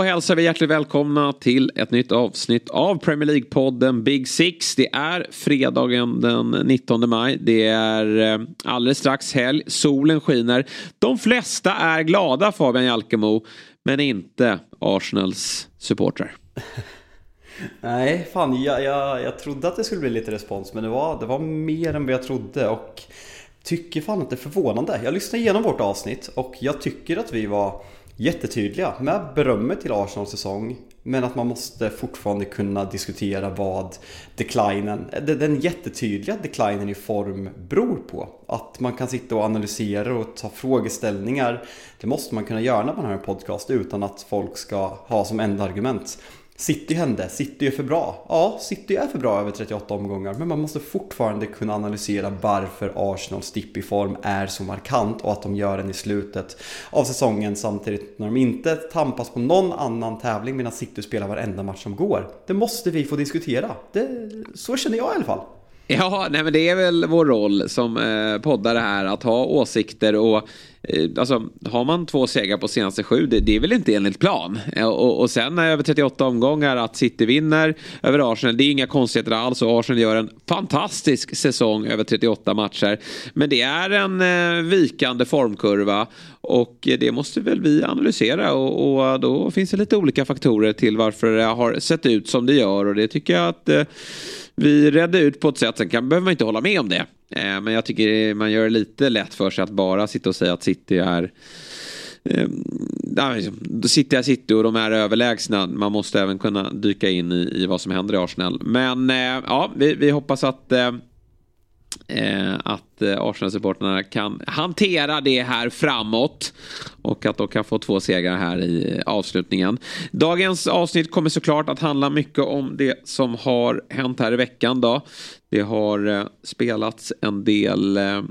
Då hälsar vi hjärtligt välkomna till ett nytt avsnitt av Premier League-podden Big Six. Det är fredagen den 19 maj. Det är eh, alldeles strax helg. Solen skiner. De flesta är glada Fabian Jalkemo, men inte Arsenals supportrar. Nej, fan jag, jag, jag trodde att det skulle bli lite respons men det var, det var mer än vad jag trodde och tycker fan att det är förvånande. Jag lyssnade igenom vårt avsnitt och jag tycker att vi var jättetydliga med berömmet till Arsenals säsong. Men att man måste fortfarande kunna diskutera vad declinen, den jättetydliga declinen i form beror på. Att man kan sitta och analysera och ta frågeställningar. Det måste man kunna göra när man har en podcast utan att folk ska ha som enda argument City hände, City är för bra. Ja, City är för bra över 38 omgångar, men man måste fortfarande kunna analysera varför Arsenals dipp i form är så markant och att de gör den i slutet av säsongen samtidigt när de inte tampas på någon annan tävling medan City spelar varenda match som går. Det måste vi få diskutera. Det, så känner jag i alla fall. Ja, nej men det är väl vår roll som eh, poddare här att ha åsikter och eh, alltså har man två segrar på senaste sju, det, det är väl inte enligt plan. Eh, och, och sen eh, över 38 omgångar att City vinner över Arsenal, det är inga konstigheter alls och Arsenal gör en fantastisk säsong över 38 matcher. Men det är en eh, vikande formkurva och det måste väl vi analysera och, och, då finns det lite olika faktorer till varför det har sett ut som det gör och det tycker jag att eh, vi redde ut på ett sätt. Sen kan, behöver man inte hålla med om det. Eh, men jag tycker man gör det lite lätt för sig att bara sitta och säga att City är ehm, liksom, City är City och de är överlägsna. Man måste även kunna dyka in i, i vad som händer i Arsenal. Men eh, ja, vi, vi hoppas att eh, Eh, att eh, Arsenal-supportrarna kan hantera det här framåt. Och att de kan få två segrar här i eh, avslutningen. Dagens avsnitt kommer såklart att handla mycket om det som har hänt här i veckan. Då. Det har eh, spelats en del eh,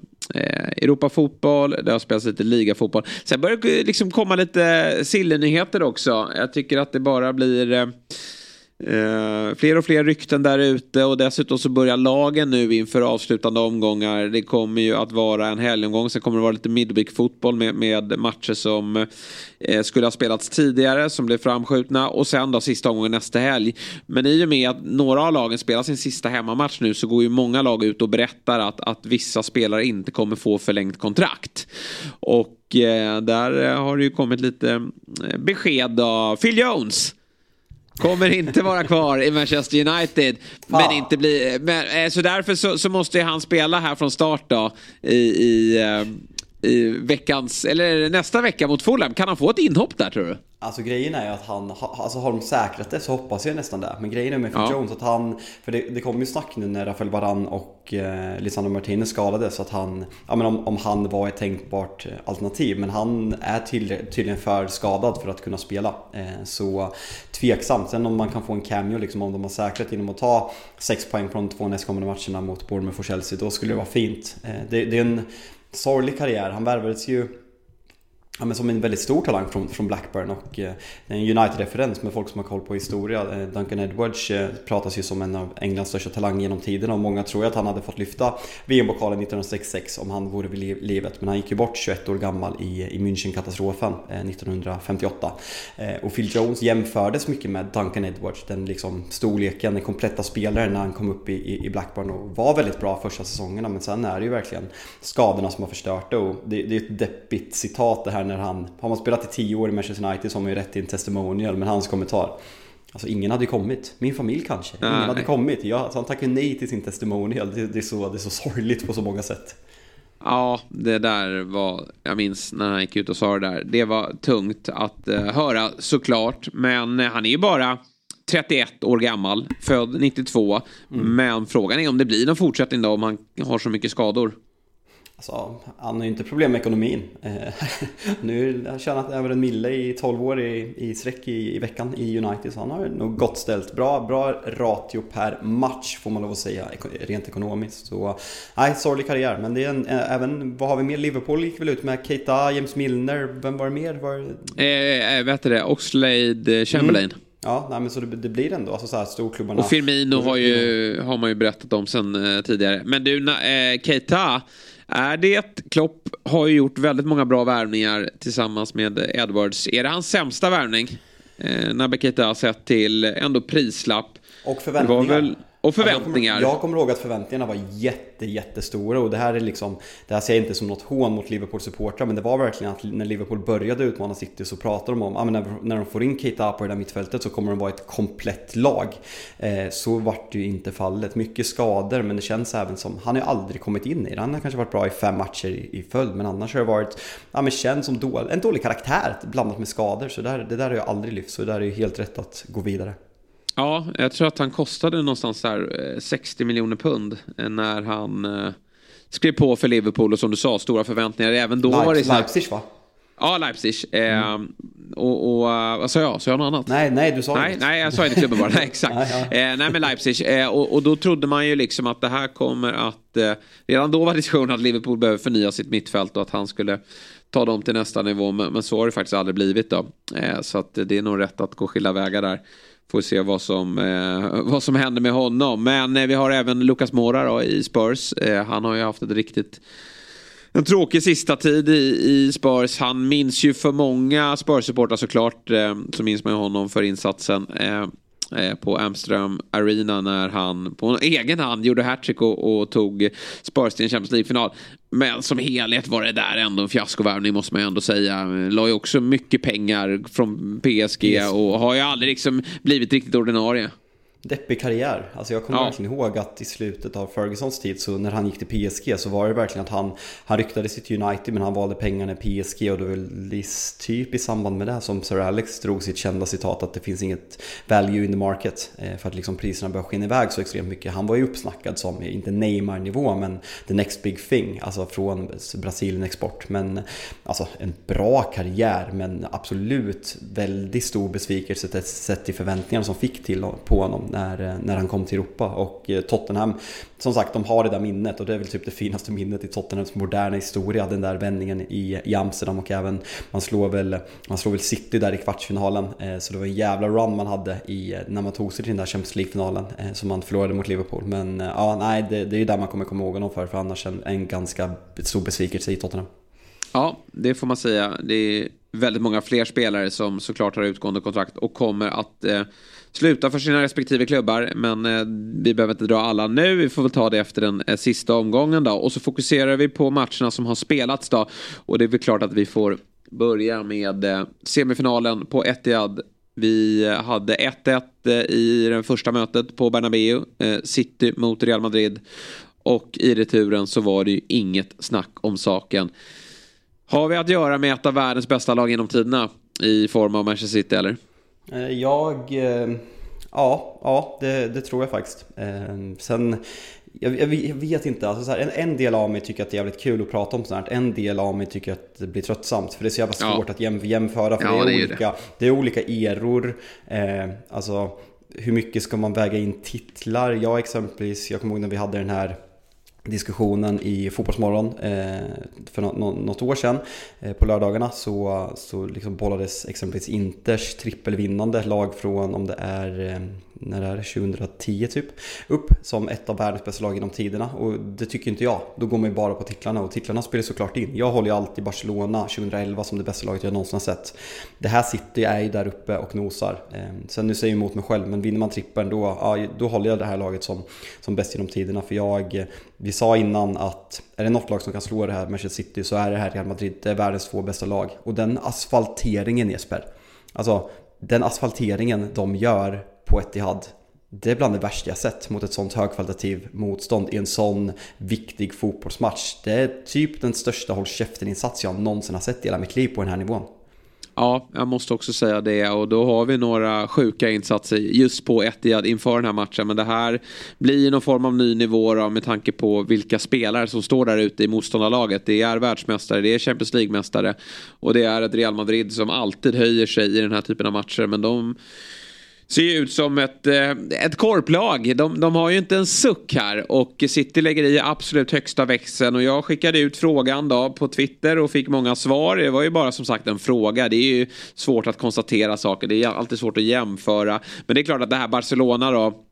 Europafotboll, det har spelats lite ligafotboll. Sen börjar det liksom komma lite sillenyheter också. Jag tycker att det bara blir eh, fler och fler rykten där ute och dessutom så börjar lagen nu inför avslutande omgångar. Det kommer ju att vara en helgomgång, sen kommer det vara lite midweek-fotboll med, med, matcher som eh, skulle ha spelats tidigare, som blev framskjutna och sen då sista omgången nästa helg. Men i och med att några av lagen spelar sin sista hemmamatch nu så går ju många lag ut och berättar att, att vissa spelare inte kommer få förlängt kontrakt. Och eh, där har det ju kommit lite eh, besked av Phil Jones Kommer inte vara kvar i Manchester United. Men inte bli, men, eh, så därför så, så måste han spela här från start då. I, i, eh, i veckans, eller nästa vecka mot Fulham. Kan han få ett inhopp där tror du? Alltså grejen är ju att han, alltså har de säkrat det så hoppas jag nästan det. Men grejen är med Phil ja. Jones att han, för det, det kom ju snack nu när Rafael Varan och eh, Lisandro Martinez skadades så att han, ja men om, om han var ett tänkbart eh, alternativ. Men han är tydligen för skadad för att kunna spela. Eh, så tveksamt. Sen om man kan få en cameo liksom om de har säkrat genom att ta 6 poäng från de två nästkommande matcherna mot Bournemouth och Chelsea, då skulle det vara fint. Eh, det, det är en sorglig karriär. Han värvades ju ja, men som en väldigt stor talang från, från Blackburn och eh, en United-referens med folk som har koll på historia. Eh, Duncan Edwards eh, pratas ju som en av Englands största talanger genom tiden och många tror att han hade fått lyfta VM-pokalen 1966 om han vore vid livet. Men han gick ju bort 21 år gammal i, i München-katastrofen eh, 1958. Eh, och Phil Jones jämfördes mycket med Duncan Edwards, den liksom storleken, den kompletta spelaren när han kom upp i, i Blackburn och var väldigt bra första säsongerna men sen är det ju verkligen skadorna som har förstört det och det, det är ett deppigt citat det här när han, har man spelat i 10 år i Manchester United så har man ju rätt till en testimonial, men hans kommentar Alltså ingen hade kommit. Min familj kanske. Ingen nej. hade kommit. Jag, alltså, han tackade nej till sin testimonial. Det, det, är så, det är så sorgligt på så många sätt. Ja, det där var, jag minns när han gick ut och sa det där. Det var tungt att uh, höra såklart. Men uh, han är ju bara 31 år gammal, född 92. Mm. Men frågan är om det blir någon fortsättning då om han har så mycket skador. Alltså, han har ju inte problem med ekonomin. Eh, nu har han tjänat över en mille i 12 år i, i sträck i, i veckan i United, så han har nog gott ställt. Bra, bra ratio per match får man lov att säga, rent ekonomiskt. Så, nej, sorglig karriär. Men det är en, eh, även, vad har vi mer? Liverpool gick väl ut med Keita, James Milner, vem var det mer? Var... Eh, eh vet du det? Oxlade Chamberlain. Mm. Ja, nej, men så det, det blir ändå alltså så här storklubbarna. Och Firmino har, ju, har man ju berättat om sen eh, tidigare. Men du, eh, Keita är det, Klopp har ju gjort väldigt många bra värvningar tillsammans med Edwards. Är det hans sämsta värvning? Eh, Naby Keita sett till ändå prislapp. Och förväntningar. Det var väl och förväntningar. Jag kommer, jag kommer ihåg att förväntningarna var jätte, jättestora och det här är liksom Det här ser jag inte som något hån mot Liverpools supportrar men det var verkligen att när Liverpool började utmana City så pratade de om att ah, när, när de får in Keita på det där mittfältet så kommer de vara ett komplett lag. Eh, så vart det ju inte fallet. Mycket skador men det känns även som Han har ju aldrig kommit in i det. Han har kanske varit bra i fem matcher i, i följd men annars har det varit ja, men känns som dålig, en dålig karaktär blandat med skador. Så där, det där har jag aldrig lyft så det där är ju helt rätt att gå vidare. Ja, jag tror att han kostade någonstans där 60 eh, miljoner pund eh, när han eh, skrev på för Liverpool och som du sa, stora förväntningar. Även då Leip var det så Leipzig va? Ja, Leipzig. Mm. Eh, och, och vad sa jag? Sa jag något annat? Nej, nej, du sa nej, inget. Nej, jag sa inte klubben bara. nej, exakt. nej, ja. eh, nej, men Leipzig. Eh, och, och, då trodde man ju liksom att det här kommer att... Redan då var diskussionen att Liverpool behöver förnya sitt mittfält och att han skulle ta dem till nästa nivå. Men, men så har det faktiskt aldrig blivit då. Så att det är nog rätt att gå skilda vägar där. Får se vad som, eh, vad som händer med honom. Men eh, vi har även Lucas Mora då, i Spurs. Eh, han har ju haft ett riktigt en tråkig sista tid i, i Spurs. Han minns ju för många Spurs-supportrar såklart. Eh, så minns man ju honom för insatsen. Eh, Eh, Eh, på Amsterdam Arena när han på egen hand gjorde hattrick och, och tog Spurs till en Champions League-final. Men som helhet var det där ändå en fiaskovärvning måste man ju ändå säga. La ju också mycket pengar från PSG yes. och har ju aldrig liksom blivit riktigt ordinarie deppig karriär. Alltså jag kommer ja. verkligen ihåg att i slutet av Fergusons tid så när han gick till PSG så var det verkligen att han, han ryktade sitt United men han valde pengarna i PSG och det var väl typ i samband med det som Sir Alex drog sitt kända citat att det finns inget value in the market eh, för att liksom priserna börjar skena iväg så extremt mycket. Han var ju uppsnackad som, inte Neymar-nivå men the next big thing, alltså från Brasilien export. Men alltså en bra karriär men absolut väldigt stor besvikelse sett till förväntningarna som fick till på honom när, eh, när han kom till Europa. Och eh, Tottenham, som sagt, de har det där minnet och det är väl typ det finaste minnet i Tottenhams moderna historia, den där vändningen i, i Amsterdam och även man slår väl, man slår väl City där i kvartsfinalen. Eh, så det var en jävla run man hade i, när man tog sig till den där Champions League-finalen som man förlorade mot Liverpool. Men ja, nej, det, det är ju där man kommer komma ihåg honom för, för annars en, en ganska stor besvikelse i Tottenham. Ja, det får man säga. Det är väldigt många fler spelare som såklart har utgående kontrakt och kommer att eh, sluta för sina respektive klubbar. Men eh, vi behöver inte dra alla nu. Vi får väl ta det efter den eh, sista omgången då. Och så fokuserar vi på matcherna som har spelats då. Och det är väl klart att vi får börja med eh, semifinalen på Etihad. Vi hade 1-1 eh, i det första mötet på Bernabéu. Eh, City mot Real Madrid. Och i returen så var det ju inget snack om saken. Har vi att göra med ett av världens bästa lag genom tiderna i form av Manchester City eller? Eh, jag... Eh, ja, ja det, det tror jag faktiskt. Eh, sen... Jag, jag, vet inte, alltså så här, en, en, del av mig tycker att det är jävligt kul att prata om sånt här. En del av mig tycker att det blir tröttsamt. För det är så jävla svårt ja. att jäm, jämföra. För ja, det, är det, olika, är det. det är olika eror. Eh, alltså hur mycket ska man väga in titlar? Jag exempelvis, jag kommer ihåg när vi hade den här diskussionen i Fotbollsmorgon eh, för något år sedan eh, på lördagarna så, så liksom bollades exempelvis Inters trippelvinnande lag från om det är eh, när det är 2010 typ, upp som ett av världens bästa lag genom tiderna. Och det tycker inte jag. Då går man ju bara på titlarna och titlarna spelar såklart in. Jag håller ju alltid Barcelona 2011 som det bästa laget jag någonsin har sett. Det här City är ju där uppe och nosar. Ehm, sen nu säger jag emot mig själv, men vinner man trippeln då, ja, då håller jag det här laget som, som bäst genom tiderna. För jag, vi sa innan att är det något lag som kan slå det här Manchester City så är det här Real Madrid. Det är världens två bästa lag. Och den asfalteringen Jesper, alltså den asfalteringen de gör på Etihad. Det är bland det värsta jag sett mot ett sånt högkvalitativ motstånd i en sån viktig fotbollsmatch. Det är typ den största håll käften-insats jag någonsin har sett i hela mitt liv på den här nivån. Ja, jag måste också säga det och då har vi några sjuka insatser just på Etihad inför den här matchen. Men det här blir någon form av ny nivå då, med tanke på vilka spelare som står där ute i motståndarlaget. Det är världsmästare, det är Champions League-mästare och det är ett Real Madrid som alltid höjer sig i den här typen av matcher. Men de ser ju ut som ett, eh, ett korplag. De, de har ju inte en suck här och City lägger i absolut högsta växeln och jag skickade ut frågan då på Twitter och fick många svar. Det var ju bara som sagt en fråga. Det är ju svårt att konstatera saker. Det är alltid svårt att jämföra. Men det är klart att det här Barcelona då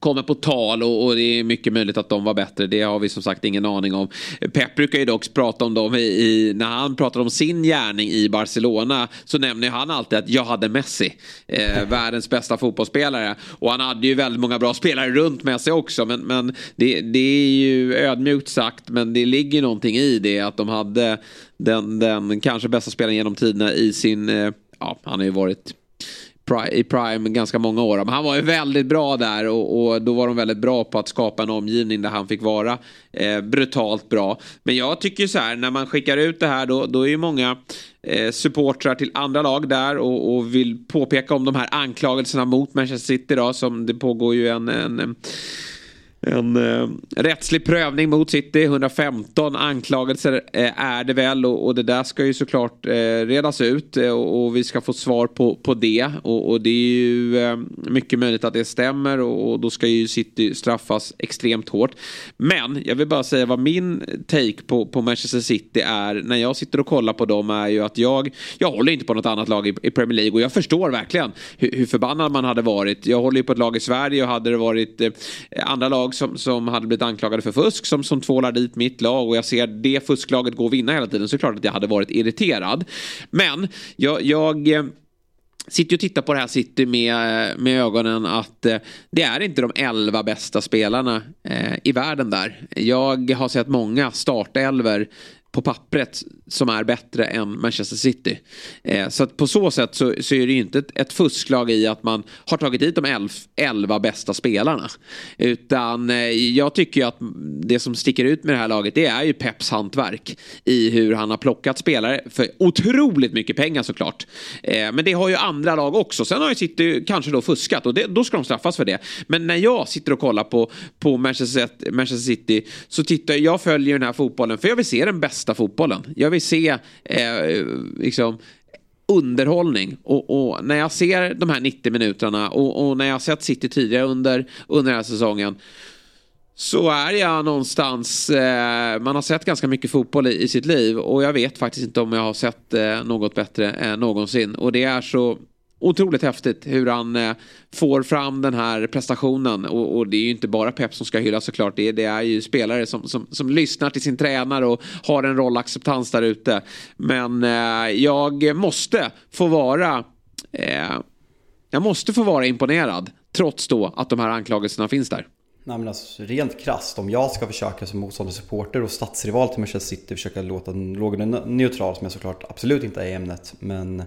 kommer på tal och, och, det är mycket möjligt att de var bättre. Det har vi som sagt ingen aning om. Pep brukar ju dock prata om dem i, i när han pratar om sin gärning i Barcelona så nämner han alltid att jag hade Messi. Eh, världens bästa fotbollsspelare. Och han hade ju väldigt många bra spelare runt Messi också. Men, men det, det är ju ödmjukt sagt men det ligger någonting i det att de hade den, den kanske bästa spelaren genom tiderna i sin, eh, ja han har ju varit i Prime ganska många år. Men han var ju väldigt bra där och, och, då var de väldigt bra på att skapa en omgivning där han fick vara eh, brutalt bra. Men jag tycker så här, när man skickar ut det här då, då är ju många eh, supportrar till andra lag där och, och, vill påpeka om de här anklagelserna mot Manchester City då, som det pågår ju en, en en eh, rättslig prövning mot City. 115 anklagelser eh, är det väl och, och, det där ska ju såklart eh, redas ut eh, och, och, vi ska få svar på, på det. Och, och det är ju eh, mycket möjligt att det stämmer och, då ska ju City straffas extremt hårt. Men jag vill bara säga vad min take på, på Manchester City är när jag sitter och kollar på dem är ju att jag, jag håller inte på något annat lag i, i Premier League och jag förstår verkligen hur, hur, förbannad man hade varit. Jag håller ju på ett lag i Sverige och hade det varit eh, andra lag som, som hade blivit anklagade för fusk som, som tvålar dit mitt lag och jag ser det fusklaget gå och vinna hela tiden så är det klart att jag hade varit irriterad. Men jag, jag eh, sitter och tittar på det här City med, med ögonen att eh, det är inte de elva bästa spelarna eh, i världen där. Jag har sett många startelver på pappret som är bättre än Manchester City. Eh, så att på så sätt så, så, är det ju inte ett, ett fusklag i att man har tagit dit de elf, elva bästa spelarna. Utan eh, jag tycker ju att det som sticker ut med det här laget det är ju Peps hantverk i hur han har plockat spelare för otroligt mycket pengar såklart. Eh, men det har ju andra lag också. Sen har ju City kanske då fuskat och det, då ska de straffas för det. Men när jag sitter och kollar på, på Manchester, Manchester City så tittar jag följer den här fotbollen för jag vill se den bästa bästa fotbollen. Jag vill se eh, liksom, underhållning. Och, och, när jag ser de här 90 minuterna och, och, när jag har sett City tidigare under, under den här säsongen så är jag någonstans, eh, man har sett ganska mycket fotboll i, i, sitt liv och jag vet faktiskt inte om jag har sett eh, något bättre eh, någonsin. Och det är så otroligt häftigt hur han eh, får fram den här prestationen. Och, och, det är ju inte bara Pep som ska hyllas såklart. Det, det är ju spelare som, som, som, lyssnar till sin tränare och har en rollacceptans där ute. Men eh, jag måste få vara eh, jag måste få vara imponerad trots då att de här anklagelserna finns där. Nej, men alltså, rent krasst, om jag ska försöka som motståndarsupporter och statsrival till Manchester City försöka låta någorlunda neutral som jag såklart absolut inte är i ämnet. Men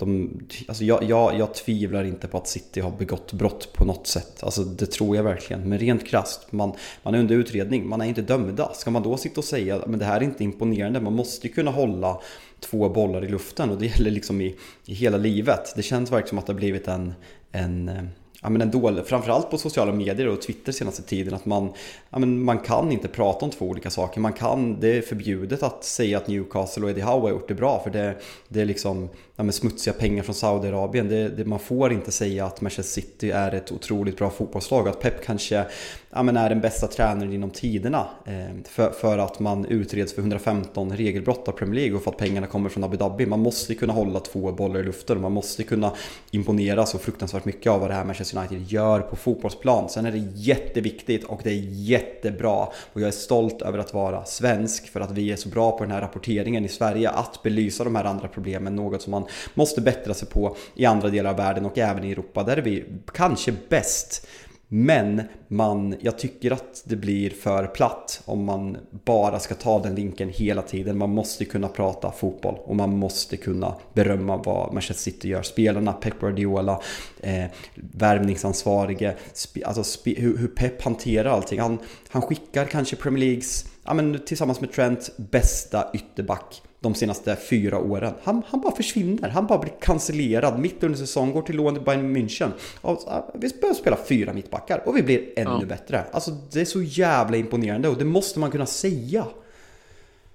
de, alltså jag, jag, jag tvivlar inte på att City har begått brott på något sätt. Alltså det tror jag verkligen. Men rent krasst, man, man är under utredning, man är inte dömda. Ska man då sitta och säga att det här är inte imponerande, man måste ju kunna hålla två bollar i luften och det gäller liksom i, i hela livet. Det känns verkligen som att det har blivit en, en eh, ja, men en dålig, framförallt på sociala medier och Twitter senaste tiden att man, ja, men man kan inte prata om två olika saker. Man kan, det är förbjudet att säga att Newcastle och Eddie Howe har gjort det bra för det, det är liksom ja, men smutsiga pengar från Saudiarabien. Det, det, man får inte säga att Manchester City är ett otroligt bra fotbollslag att Pep kanske ja, men är den bästa tränaren inom tiderna eh, för, för att man utreds för 115 regelbrott av Premier League och för att pengarna kommer från Abu Dhabi. Man måste kunna hålla två bollar i luften och man måste kunna imponera så fruktansvärt mycket av vad det här Manchester United gör på fotbollsplan. Sen är det jätteviktigt och det är jättebra och jag är stolt över att vara svensk för att vi är så bra på den här rapporteringen i Sverige att belysa de här andra problemen. Något som man måste bättra sig på i andra delar av världen och även i Europa. Där är vi kanske bäst men man, jag tycker att det blir för platt om man bara ska ta den linken hela tiden. Man måste kunna prata fotboll och man måste kunna berömma vad Manchester City gör. Spelarna, Pep Guardiola, eh, värvningsansvarige, alltså hur, hur Pep hanterar allting. Han, han skickar kanske Premier Leagues, ja, men tillsammans med Trent, bästa ytterback de senaste fyra åren. Han, han bara försvinner, han bara blir cancellerad mitt under säsong, går till lån till Bayern München. Och, vi börjar spela fyra mittbackar och vi blir ännu ja. bättre. Alltså det är så jävla imponerande och det måste man kunna säga.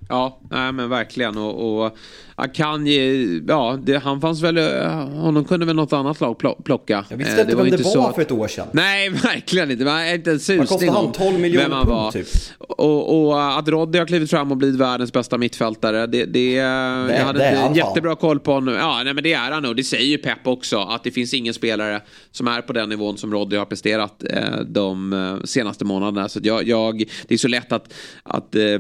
Ja, nej, men verkligen. Och, och Akanji, ja, det, han fanns väl, honom kunde väl något annat lag plocka. Jag visste inte det vem det var att, för ett år sedan. Nej, verkligen inte. Man är inte en susning kostade han? 12 miljoner pund var. typ? Och, och, att Roddy har klivit fram och blivit världens bästa mittfältare, det, det, det jag hade det inte jättebra koll på honom. Ja, nej, men det är han nog. Det säger ju Pep också, att det finns ingen spelare som är på den nivån som Roddy har presterat eh, de eh, senaste månaderna. Så jag, jag, det är så lätt att, att eh,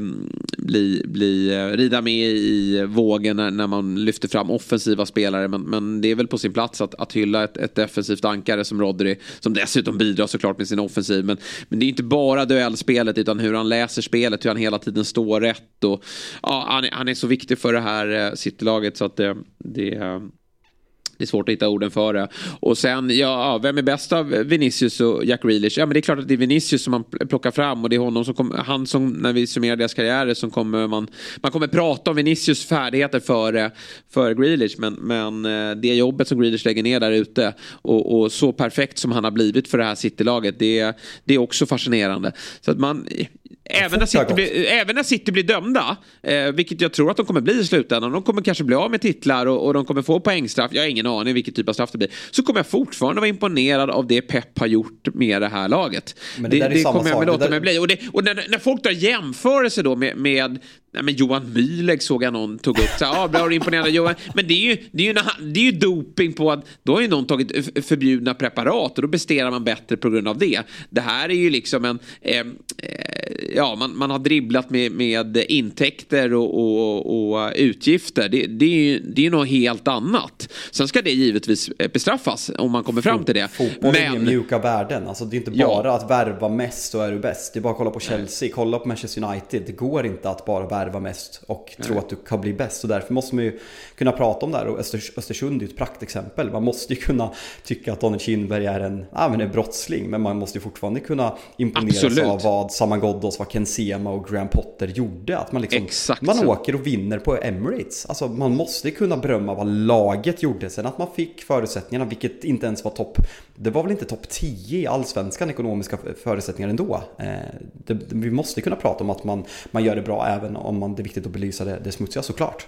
bli, bli, eh, rida med i vågen när, när man lyfter fram offensiva spelare. Men, men det är väl på sin plats att, att hylla ett, ett defensivt ankare som Rodri. Som dessutom bidrar såklart med sin offensiv. Men, men det är inte bara duellspelet utan hur han läser spelet, hur han hela tiden står rätt. Och, ja, han, han är så viktig för det här eh, Citylaget så att eh, det, det det är svårt att hitta orden för det. Och sen, ja, vem är bäst av Vinicius och Jack Grealish? Ja, men det är klart att det är Vinicius som man plockar fram och det är honom som kom, han som, när vi summerar deras karriärer, som kommer man, man kommer prata om Vinicius färdigheter före, för Grealish. Men, men eh, det jobbet som Grealish lägger ner där ute och, och så perfekt som han har blivit för det här City-laget, det, det är också fascinerande. Så att man, Även när, City blir, även när City blir dömda, eh, vilket jag tror att de kommer bli i slutändan, de kommer kanske bli av med titlar och, och, de kommer få poängstraff, jag har ingen aning vilken typ av straff det blir, så kommer jag fortfarande vara imponerad av det Pep har gjort med det här laget. Men det, det, det kommer jag låta mig bli. Och, det, och när, när folk drar jämförelse då med, med Nej, men Johan Myhlegg såg jag någon tog upp. Så, ah, bra, imponerande Johan. Men det är, ju, det, är ju, det är ju doping på att då har ju någon tagit förbjudna preparat och då presterar man bättre på grund av det. Det här är ju liksom en... Eh, ja, man, man har dribblat med, med intäkter och, och, och utgifter. Det, det, är ju det är något helt annat. Sen ska det givetvis bestraffas om man kommer fram till det. Fotboll men... är mjuka värden. Alltså, det är inte bara ja. att värva mest så är du bäst. Det är bara att kolla på Chelsea, kolla på Manchester United. Det går inte att bara värva mest och Nej. tro att du kan bli bäst. Så därför måste man ju kunna prata om det här och Östersund är ju ett praktexempel. Man måste ju kunna tycka att Daniel Kindberg är en, ja, men en brottsling men man måste ju fortfarande kunna imponeras Absolut. av vad Saman Ghoddos, vad Ken Sema och Graham Potter gjorde. Att man liksom, Exakt man så. åker och vinner på Emirates. Alltså man måste kunna berömma vad laget gjorde. Sen att man fick förutsättningarna, vilket inte ens var topp, det var väl inte topp 10 i allsvenskan ekonomiska förutsättningar ändå. Eh, det, vi måste kunna prata om att man, man gör det bra även om man, det är viktigt att belysa det, det smutsiga såklart.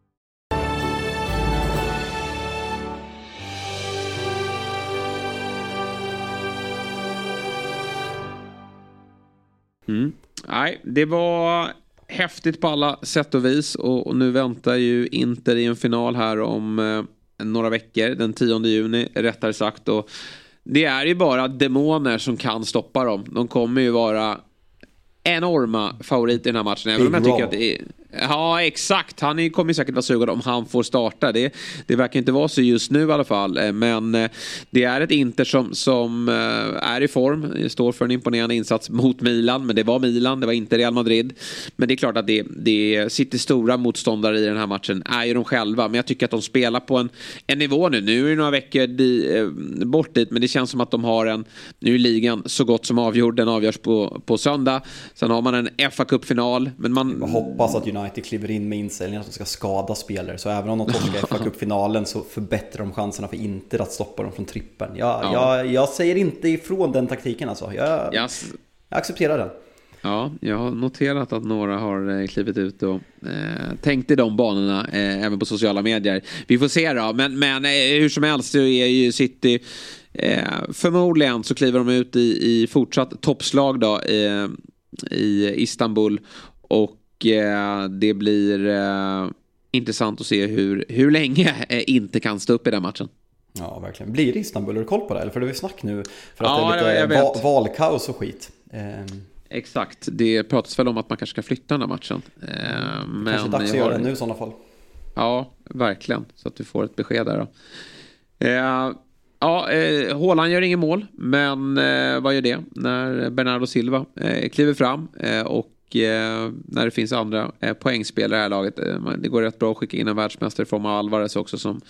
Mm. Nej, det var häftigt på alla sätt och vis och, och nu väntar ju Inter i en final här om eh, några veckor, den 10 juni rättare sagt. Och det är ju bara demoner som kan stoppa dem. De kommer ju vara enorma favoriter i den här matchen. Även om jag tycker att det är, Ja, exakt. Han kommer säkert vara sugen om han får starta. Det, det verkar inte vara så just nu i alla fall. Eh, men eh, det är ett Inter som, som eh, är i form. Det står för en imponerande insats mot Milan. Men det var Milan, det var inte Real Madrid. Men det är klart att det, det sitter stora motståndare i den här matchen. är ju de själva. Men jag tycker att de spelar på en, en nivå nu. Nu är det några veckor di, bort dit. Men det känns som att de har en... Nu är ligan så gott som avgjord. Den avgörs på, på söndag. Sen har man en fa Cup-final. Men man... Jag hoppas att United United kliver in med inställningen att de ska skada spelare. Så även om de torskar FA Cup-finalen så förbättrar de chanserna för Inter att stoppa dem från trippen. Jag, ja. jag, jag säger inte ifrån den taktiken alltså. Jag, yes. jag accepterar den. Ja, jag har noterat att några har eh, klivit ut och eh, tänkt i de banorna eh, även på sociala medier. Vi får se då, men, men eh, hur som helst så är ju City eh, förmodligen så kliver de ut i, i fortsatt toppslag då eh, i Istanbul och det blir eh, intressant att se hur, hur länge eh, inte kan stå upp i den matchen. Ja, verkligen. Blir det Istanbul? Har du koll på det? Eller för det är snack nu för att ja, det är lite va valkaos och skit. Ehm. Exakt, det pratas väl om att man kanske ska flytta den här matchen. Ehm, kanske dags att göra det nu i sådana fall. Ja, verkligen. Så att vi får ett besked där då. Ehm, Ja, eh, Håland gör ingen mål, men eh, vad gör det när Bernardo Silva eh, kliver fram eh, och eh, när det finns andra eh, poängspelare i det här laget. Eh, det går rätt bra att skicka in en världsmästare i form av Alvarez också som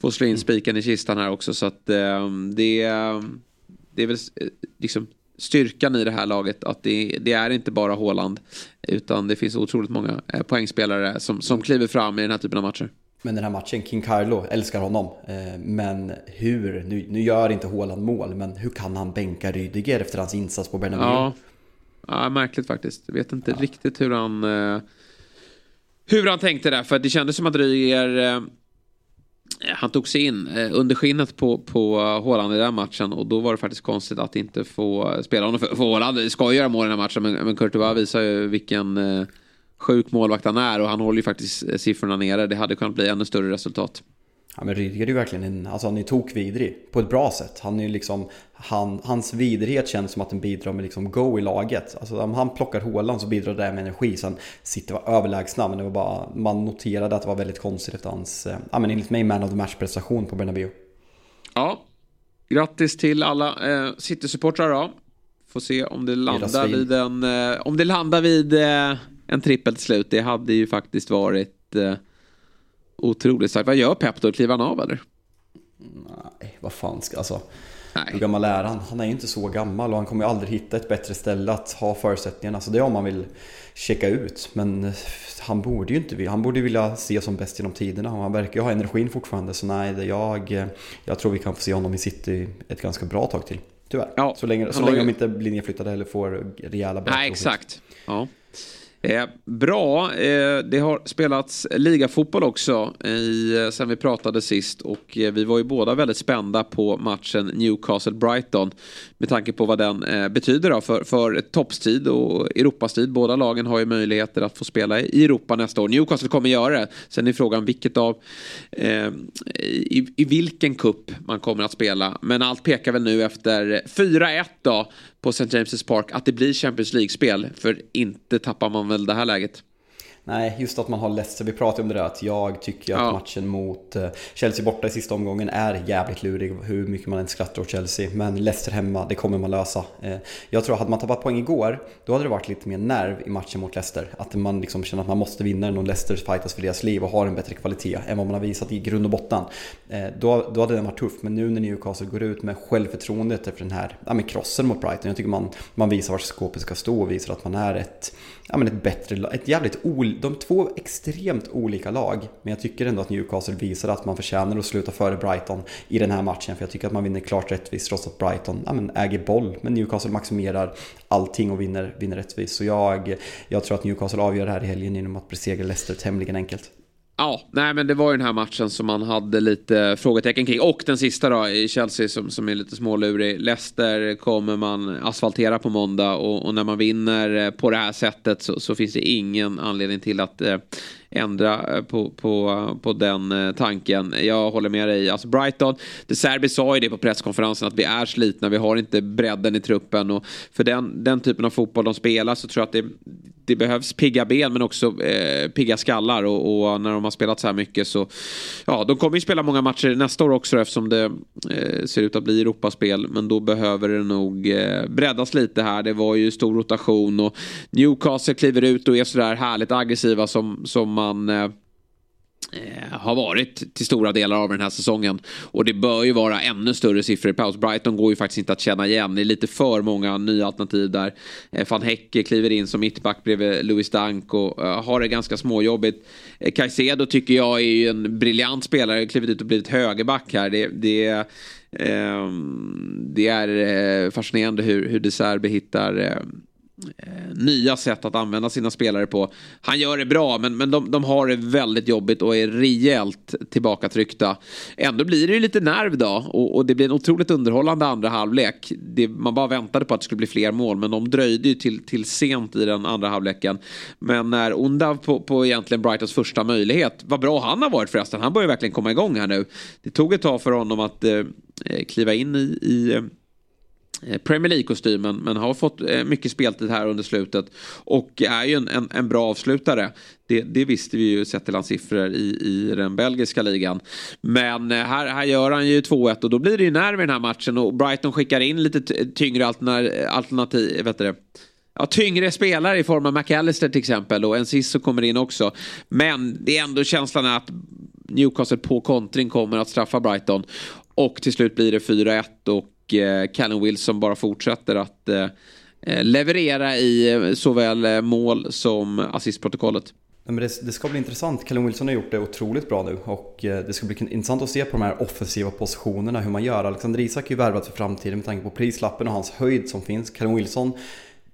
får slå in spiken i kistan här också. Så att det, det är väl liksom styrkan i det här laget att det, det är inte bara Håland utan det finns otroligt många poängspelare som, som kliver fram i den här typen av matcher. Men den här matchen, King Carlo, älskar honom. Eh, men hur, nu, nu gör inte Håland mål, men hur kan han bänka Rydiger efter hans insats på Bernabéu? Ja. Ja, märkligt faktiskt. Jag vet inte ja. riktigt hur han, eh, hur han tänkte där. För det kändes som att Rydiger, eh, han tog sig in under skinnet på, på Håland i den matchen. Och då var det faktiskt konstigt att inte få spela honom. För, för Håland ska ju göra mål i den här matchen, men, men Courtois visar ju vilken sjuk målvakt han är och han håller ju faktiskt eh, siffrorna nere. Det hade kunnat bli ännu större resultat. Ja men Rydiger är ju verkligen en, alltså han är tokvidrig på ett bra sätt. Han är liksom, han, hans vidrighet känns som att den bidrar med liksom go i laget. Alltså om han plockar hålan så bidrar det med energi. Sen City var överlägsna men det var bara, man noterade att det var väldigt konstigt efter hans, eh, ja men enligt mig man of the match prestation på Bernabéu. Ja, grattis till alla eh, City-supportrar då. Får se om det landar vid en, eh, om det landar vid eh, en trippel till slut. Det hade ju faktiskt varit eh, otroligt starkt. Vad gör Pep då? Kliver han av eller? Nej, vad fan ska alltså. Nej. Hur gammal är han? Han är ju inte så gammal och han kommer ju aldrig hitta ett bättre ställe att ha förutsättningarna. Så det är om man vill checka ut. Men eh, han borde ju inte han borde vilja se som bäst genom tiderna. Han verkar ju ha energin fortfarande. Så nej, jag, eh, jag tror vi kan få se honom i City ett ganska bra tag till. Tyvärr. Ja, så länge, så länge ju... de inte blir nedflyttade eller får rejäla böter. Nej, exakt. Ja. Eh, bra, eh, det har spelats ligafotboll också i, eh, sen vi pratade sist och eh, vi var ju båda väldigt spända på matchen Newcastle-Brighton med tanke på vad den eh, betyder då för, för toppstid och Europastid. Båda lagen har ju möjligheter att få spela i Europa nästa år. Newcastle kommer göra det. Sen är frågan vilket av, eh, i, i vilken kupp man kommer att spela. Men allt pekar väl nu efter 4-1 då på St. James' Park att det blir Champions League-spel. För inte tappar man väl det här läget. Nej, just att man har Leicester, vi pratade om det där att jag tycker att ja. matchen mot eh, Chelsea borta i sista omgången är jävligt lurig hur mycket man än skrattar åt Chelsea. Men Leicester hemma, det kommer man lösa. Eh, jag tror att hade man tappat poäng igår, då hade det varit lite mer nerv i matchen mot Leicester. Att man liksom känner att man måste vinna den och Leicester fightas för deras liv och har en bättre kvalitet än vad man har visat i grund och botten. Eh, då, då hade den varit tuff, men nu när Newcastle går ut med självförtroendet efter den här ja, krossen mot Brighton, jag tycker man, man visar var skåpet ska stå och visar att man är ett ja, men ett bättre ett jävligt ol, de två extremt olika lag. Men jag tycker ändå att Newcastle visar att man förtjänar att sluta före Brighton i den här matchen. För jag tycker att man vinner klart rättvist trots att Brighton ja, men äger boll. Men Newcastle maximerar allting och vinner, vinner rättvist. Så jag, jag tror att Newcastle avgör det här i helgen genom att besegra Leicester tämligen enkelt. Ja, nej men det var ju den här matchen som man hade lite frågetecken kring. Och den sista då i Chelsea som, som är lite smålurig. Leicester kommer man asfaltera på måndag och, och när man vinner eh, på det här sättet så, så finns det ingen anledning till att eh, ändra eh, på, på, på den eh, tanken. Jag håller med dig. Alltså Brighton, De Serbi sa ju det på presskonferensen att vi är slitna, vi har inte bredden i truppen och för den, den typen av fotboll de spelar så tror jag att det, det behövs pigga ben men också eh, pigga skallar och, och, när de har spelat så här mycket så ja, de kommer ju spela många matcher nästa år också eftersom det eh, ser ut att bli Europaspel men då behöver det nog eh, breddas lite här. Det var ju stor rotation och Newcastle kliver ut och är sådär härligt aggressiva som, som man eh, eh, har varit till stora delar av den här säsongen. Och det bör ju vara ännu större siffror i paus. Brighton går ju faktiskt inte att känna igen. Det är lite för många nya alternativ där. Eh, Van Hecke kliver in som mittback bredvid Louis Dank och har det ganska småjobbigt. Caicedo tycker jag är ju en briljant spelare. Klivit ut och blivit högerback här. Det, det, eh, det är fascinerande hur, hur De Serbe hittar Eh, Eh, nya sätt att använda sina spelare på. Han gör det bra, men, men de, de har det väldigt jobbigt och är rejält tillbakatryckta. Ändå blir det ju lite nerv då och, och det blir en otroligt underhållande andra halvlek. Det, man bara väntade på att det skulle bli fler mål, men de dröjde ju till, till sent i den andra halvleken. Men när Undav på, på egentligen Brightons första möjlighet, vad bra han har varit förresten, han börjar verkligen komma igång här nu. Det tog ett tag för honom att eh, kliva in i, i eh, Eh, Premier League-kostymen men har fått eh, mycket speltid här under slutet och är ju en, en, en, bra avslutare. Det, det visste vi ju sett till hans siffror i, i den belgiska ligan. Men eh, här, här gör han ju 2-1 och då blir det ju nerv i den här matchen och Brighton skickar in lite tyngre alternativ, vet du, ja, tyngre spelare i form av McAllister till exempel och Enciso kommer in också. Men det är ändå känslan att Newcastle på kontring kommer att straffa Brighton. Och till slut blir det 4-1 och och eh, Callum Wilson bara fortsätter att eh, eh leverera i eh, såväl eh, mål som assistprotokollet. Men det, det, ska bli intressant. Callum Wilson har gjort det otroligt bra nu och det ska bli intressant att se på de här offensiva positionerna hur man gör. Alexander Isak är ju värvat för framtiden med tanke på prislappen och hans höjd som finns. Callum Wilson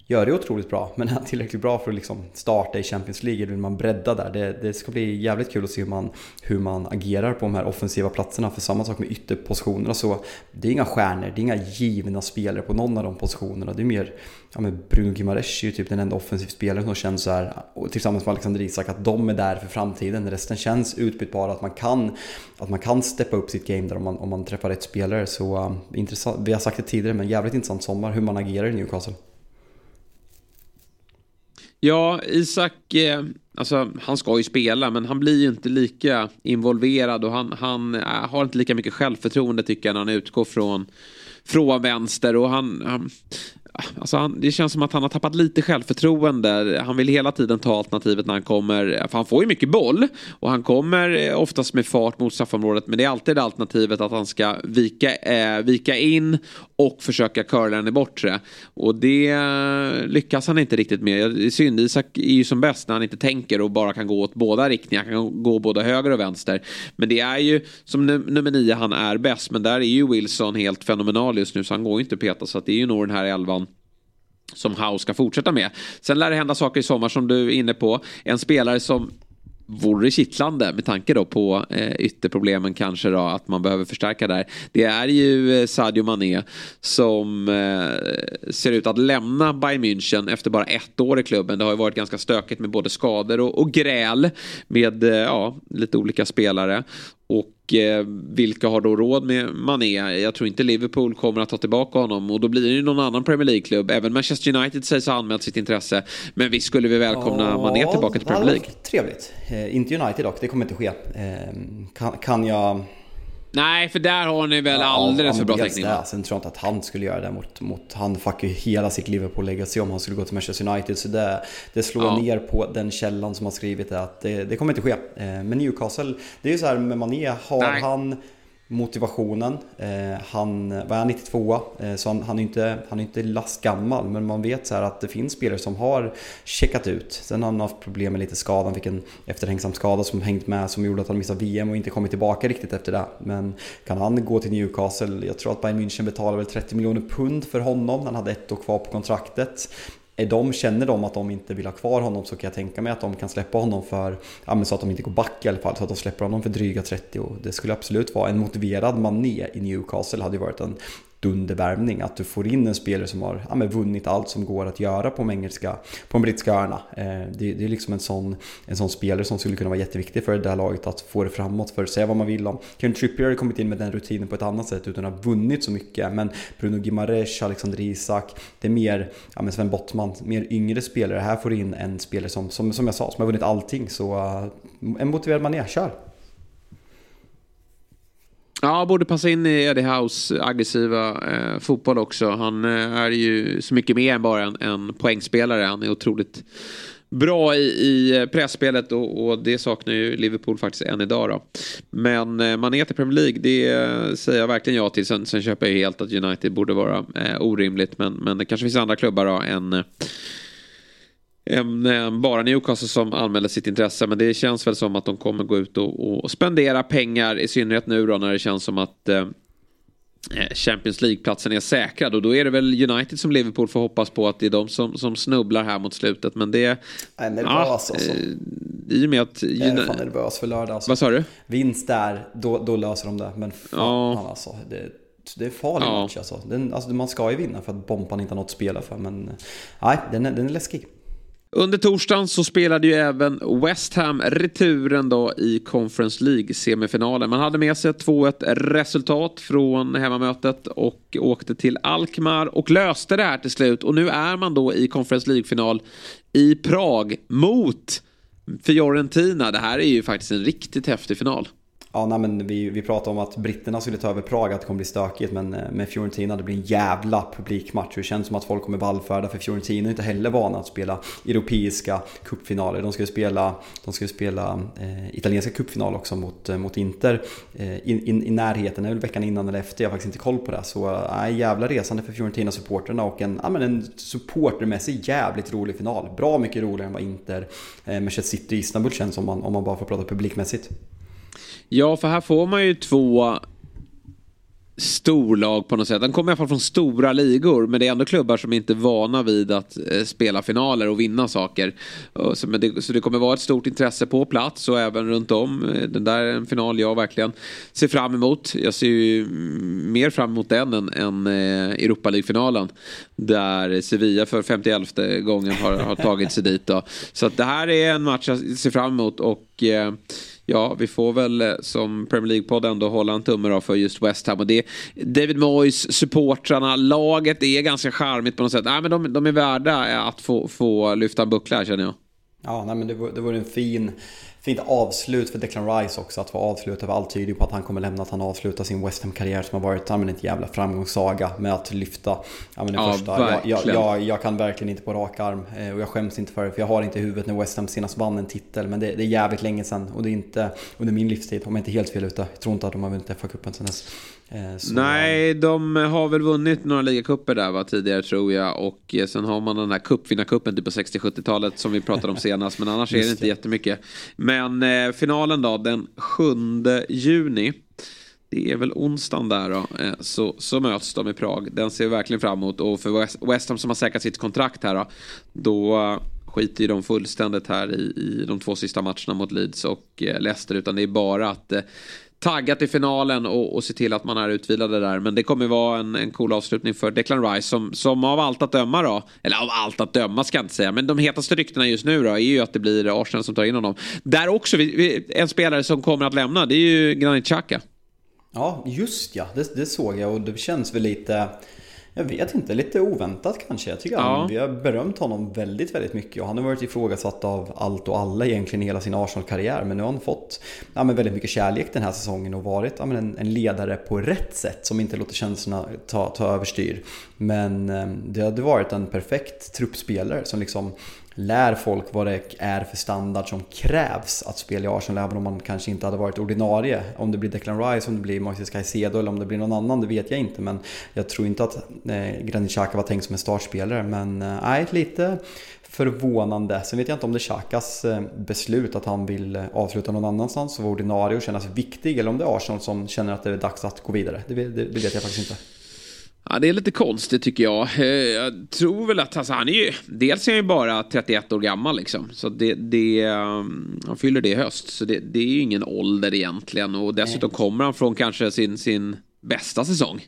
gör det otroligt bra, men är han tillräckligt bra för att liksom starta i Champions League? Vill man bredda där? Det, det, ska bli jävligt kul att se hur man, hur man agerar på de här offensiva platserna. För samma sak med ytterpositionerna så det är inga stjärnor, det är inga givna spelare på någon av de positionerna. Det är mer, ja men Bruno Gimares är ju typ den enda offensiv spelaren som känns så här, tillsammans med Alexander Isak, att de är där för framtiden. Resten känns utbytbara, att man kan, att man kan steppa upp sitt game där om man, om man träffar rätt spelare. Så uh, intressant, vi har sagt det tidigare, men jävligt intressant sommar hur man agerar i Newcastle. Ja, Isak, eh, alltså han ska ju spela men han blir ju inte lika involverad och han, han äh, har inte lika mycket självförtroende tycker jag när han utgår från, från vänster. Och han, han Alltså han, det känns som att han har tappat lite självförtroende. Han vill hela tiden ta alternativet när han kommer. För han får ju mycket boll. Och han kommer eh, oftast med fart mot straffområdet. Men det är alltid det alternativet att han ska vika, eh, vika in och försöka curla den i bortre. Och det eh, lyckas han inte riktigt med. Det är synd, Isak är ju som bäst när han inte tänker och bara kan gå åt båda riktningar. Han kan gå både höger och vänster. Men det är ju som nummer nio han är bäst. Men där är ju Wilson helt fenomenal just nu så han går ju inte att peta. Så det är ju nog den här elvan som Howe ska fortsätta med. Sen lär det hända saker i sommar som du är inne på. En spelare som vore kittlande med tanke då på eh, ytterproblemen kanske då att man behöver förstärka där. Det är ju eh, Sadio Mané som eh, ser ut att lämna Bayern München efter bara ett år i klubben. Det har ju varit ganska stökigt med både skador och, och gräl med eh, ja, lite olika spelare. Och eh, vilka har då råd med Mané? Jag tror inte Liverpool kommer att ta tillbaka honom och då blir det ju någon annan Premier League-klubb. Även Manchester United sägs ha anmält sitt intresse. Men visst skulle vi välkomna ja, Mané tillbaka till Premier League? Trevligt. Eh, inte United dock, det kommer inte ske. Eh, kan, kan jag Nej, för där har ni väl ja, alldeles för bra täckning? Ja, sen tror jag inte att han skulle göra det mot, mot han fuckar ju hela sitt Liverpool legacy om han skulle gå till Manchester United. Så det, det slår ja. ner på den källan som har skrivit det att det, det kommer inte ske. Eh, men Newcastle, det är ju så här med Mané, har Nej. han motivationen. Eh, han, var han 92 eh, så han, han, är inte, han är inte lastgammal men man vet så att det finns spelare som har checkat ut. Sen har han haft problem med lite skada, han fick en efterhängsam skada som hängt med som gjorde att han missade VM och inte kommit tillbaka riktigt efter det. Men kan han gå till Newcastle, jag tror att Bayern München betalar väl 30 miljoner pund för honom, han hade ett år kvar på kontraktet är de, känner de att de inte vill ha kvar honom så kan jag tänka mig att de kan släppa honom för, ja men så att de inte går back i alla fall, så att de släpper honom för dryga 30 och det skulle absolut vara en motiverad Mané i Newcastle hade ju varit en dundervärvning. Att du får in en spelare som har ja, vunnit allt som går att göra på de engelska, på de brittiska öarna. Eh, det, det, är liksom en sån, en sån spelare som skulle kunna vara jätteviktig för det här laget att få det framåt. För att säga vad man vill om Kevin Trippier har kommit in med den rutinen på ett annat sätt utan att ha vunnit så mycket. Men Bruno Gimares, Alexander Isak, det är mer ja, men Sven Bottman, mer yngre spelare. Här får du in en spelare som, som, som jag sa, som har vunnit allting. Så uh, en motiverad manér, kör! Ja, borde passa in i Eddie House aggressiva eh, fotboll också. Han eh, är ju så mycket mer än bara en, en poängspelare. Han är otroligt bra i, i eh, pressspelet och, och, det saknar ju Liverpool faktiskt än idag. Då. Men eh, man är till Premier League, det eh, säger jag verkligen ja till. Sen, sen köper jag helt att United borde vara eh, orimligt. Men, men det kanske finns andra klubbar då än eh, bara Newcastle som anmäler sitt intresse. Men det känns väl som att de kommer gå ut och, och spendera pengar. I synnerhet nu då när det känns som att eh, eh, Champions League-platsen är säkrad. Och då är det väl United som Liverpool får hoppas på att det är de som, som snubblar här mot slutet. Men det... Jag är nervös ja, alltså. Eh, I och med att... Jag är fan nervös för lördag. Alltså. Vad sa du? Vinst där, då, då löser de det. Men fan ja. alltså. Det, det är en farlig ja. match alltså. Den, alltså. Man ska ju vinna för att Bompan inte har något att spela för. Men nej, den är, den är läskig. Under torsdagen så spelade ju även West Ham returen då i Conference League-semifinalen. Man hade med sig 2-1 resultat från hemmamötet och åkte till Alkmaar och löste det här till slut. Och nu är man då i Conference League-final i Prag mot Fiorentina. Det här är ju faktiskt en riktigt häftig final. Ja, nej, men vi, vi pratade om att britterna skulle ta över Prag, att det kommer bli stökigt. Men eh, med Fiorentina, det blir en jävla publikmatch. Det känns som att folk kommer vallfärda för Fiorentina är inte heller vana att spela europeiska cupfinaler. De ska ju spela, de ska spela eh, italienska cupfinal också mot, eh, mot Inter eh, in, in, i närheten. Det är väl veckan innan eller efter, jag har faktiskt inte koll på det. Så eh, jävla resande för Fiorentina-supporterna och en, ja, men en supportermässig jävligt rolig final. Bra mycket roligare än vad Inter, eh, Manchester City Istanbul känns om man, om man bara får prata publikmässigt. Ja, för här får man ju två storlag på något sätt. De kommer i alla fall från stora ligor men det är ändå klubbar som inte är vana vid att eh, spela finaler och vinna saker. Så, det, kommer vara ett stort intresse på plats och även runt om. Eh, den där är en final jag verkligen ser fram emot. Jag ser ju mm, mer fram emot den än, än eh, Europa League-finalen. Där Sevilla för 51 gången har, har tagit sig dit. Då. Så att det här är en match jag ser fram emot och ja, vi får väl eh, som Premier League-podd ändå hålla en tumme för just West Ham. Och det, David Moyes, supportrarna, laget är ganska charmigt på något sätt. Nej, men de, de är värda eh, att få, få lyfta en buckla här känner jag. Ja, nej, men det, det vore en fin fint avslut för Declan Rice också. Att få avsluta, för allt tyder på att han kommer lämna, att han avslutar sin West Ham-karriär som har varit ja, men en jävla framgångssaga med att lyfta ja, men ja, första. Jag, jag, jag, jag, kan verkligen inte på rak arm eh, och jag skäms inte för det, för jag har inte i huvudet när West Ham senast vann en titel. Men det, det är jävligt länge sedan och det är inte under min livstid, om jag inte helt fel ute. Jag tror inte att de har vunnit FA-cupen sen dess. Eh, så, Nej, de har väl vunnit några ligacuper där va, tidigare tror jag. Och eh, sen har man den här cupvinnarcupen typ på 60-70-talet som vi pratade om senast. Men annars är det inte jättemycket. Men eh, finalen då, den 7 juni. Det är väl onsdagen där då. Eh, så, så möts de i Prag. Den ser vi verkligen fram emot. Och för West, West Ham som har säkrat sitt kontrakt här då. Då eh, skiter ju de fullständigt här i, i de två sista matcherna mot Leeds och eh, Leicester. Utan det är bara att eh, taggat tagga till finalen och, och se till att man är utvilade där. Men det kommer vara en, en cool avslutning för Declan Rice som, som av allt att döma då, eller av allt att döma ska jag inte säga, men de hetaste ryktena just nu då är ju att det blir Arsenal som tar in honom. Där också, en spelare som kommer att lämna, det är ju Granit Xhaka. Ja, just ja, det, det såg jag och det känns väl lite jag vet inte, lite oväntat kanske. Jag tycker ja. vi har berömt honom väldigt, väldigt mycket och han har varit ifrågasatt av allt och alla egentligen hela sin Arsenal-karriär. Men nu har han fått ja, men väldigt mycket kärlek den här säsongen och varit ja, men en, en ledare på rätt sätt som inte låter känslorna ta, ta överstyr. Men eh, det hade varit en perfekt truppspelare som liksom lär folk vad det är för standard som krävs att spela i Arsenal även om man kanske inte hade varit ordinarie. Om det blir Declan Rice, om det blir Moises Caicedo eller om det blir någon annan, det vet jag inte. Men jag tror inte att eh, Granit Xhaka var tänkt som en startspelare. Men eh, lite förvånande. Sen vet jag inte om det är Xhakas eh, beslut att han vill eh, avsluta någon annanstans och vara ordinarie och kännas viktig. Eller om det är Arsenal som känner att det är dags att gå vidare. Det, det, det vet jag faktiskt inte. Ja, det är lite konstigt tycker jag. Eh, jag tror väl att alltså, han är ju... Dels är han ju bara 31 år gammal liksom. Så det... det um, han fyller det i höst. Så det, det är ju ingen ålder egentligen. Och dessutom kommer han från kanske sin, sin bästa säsong.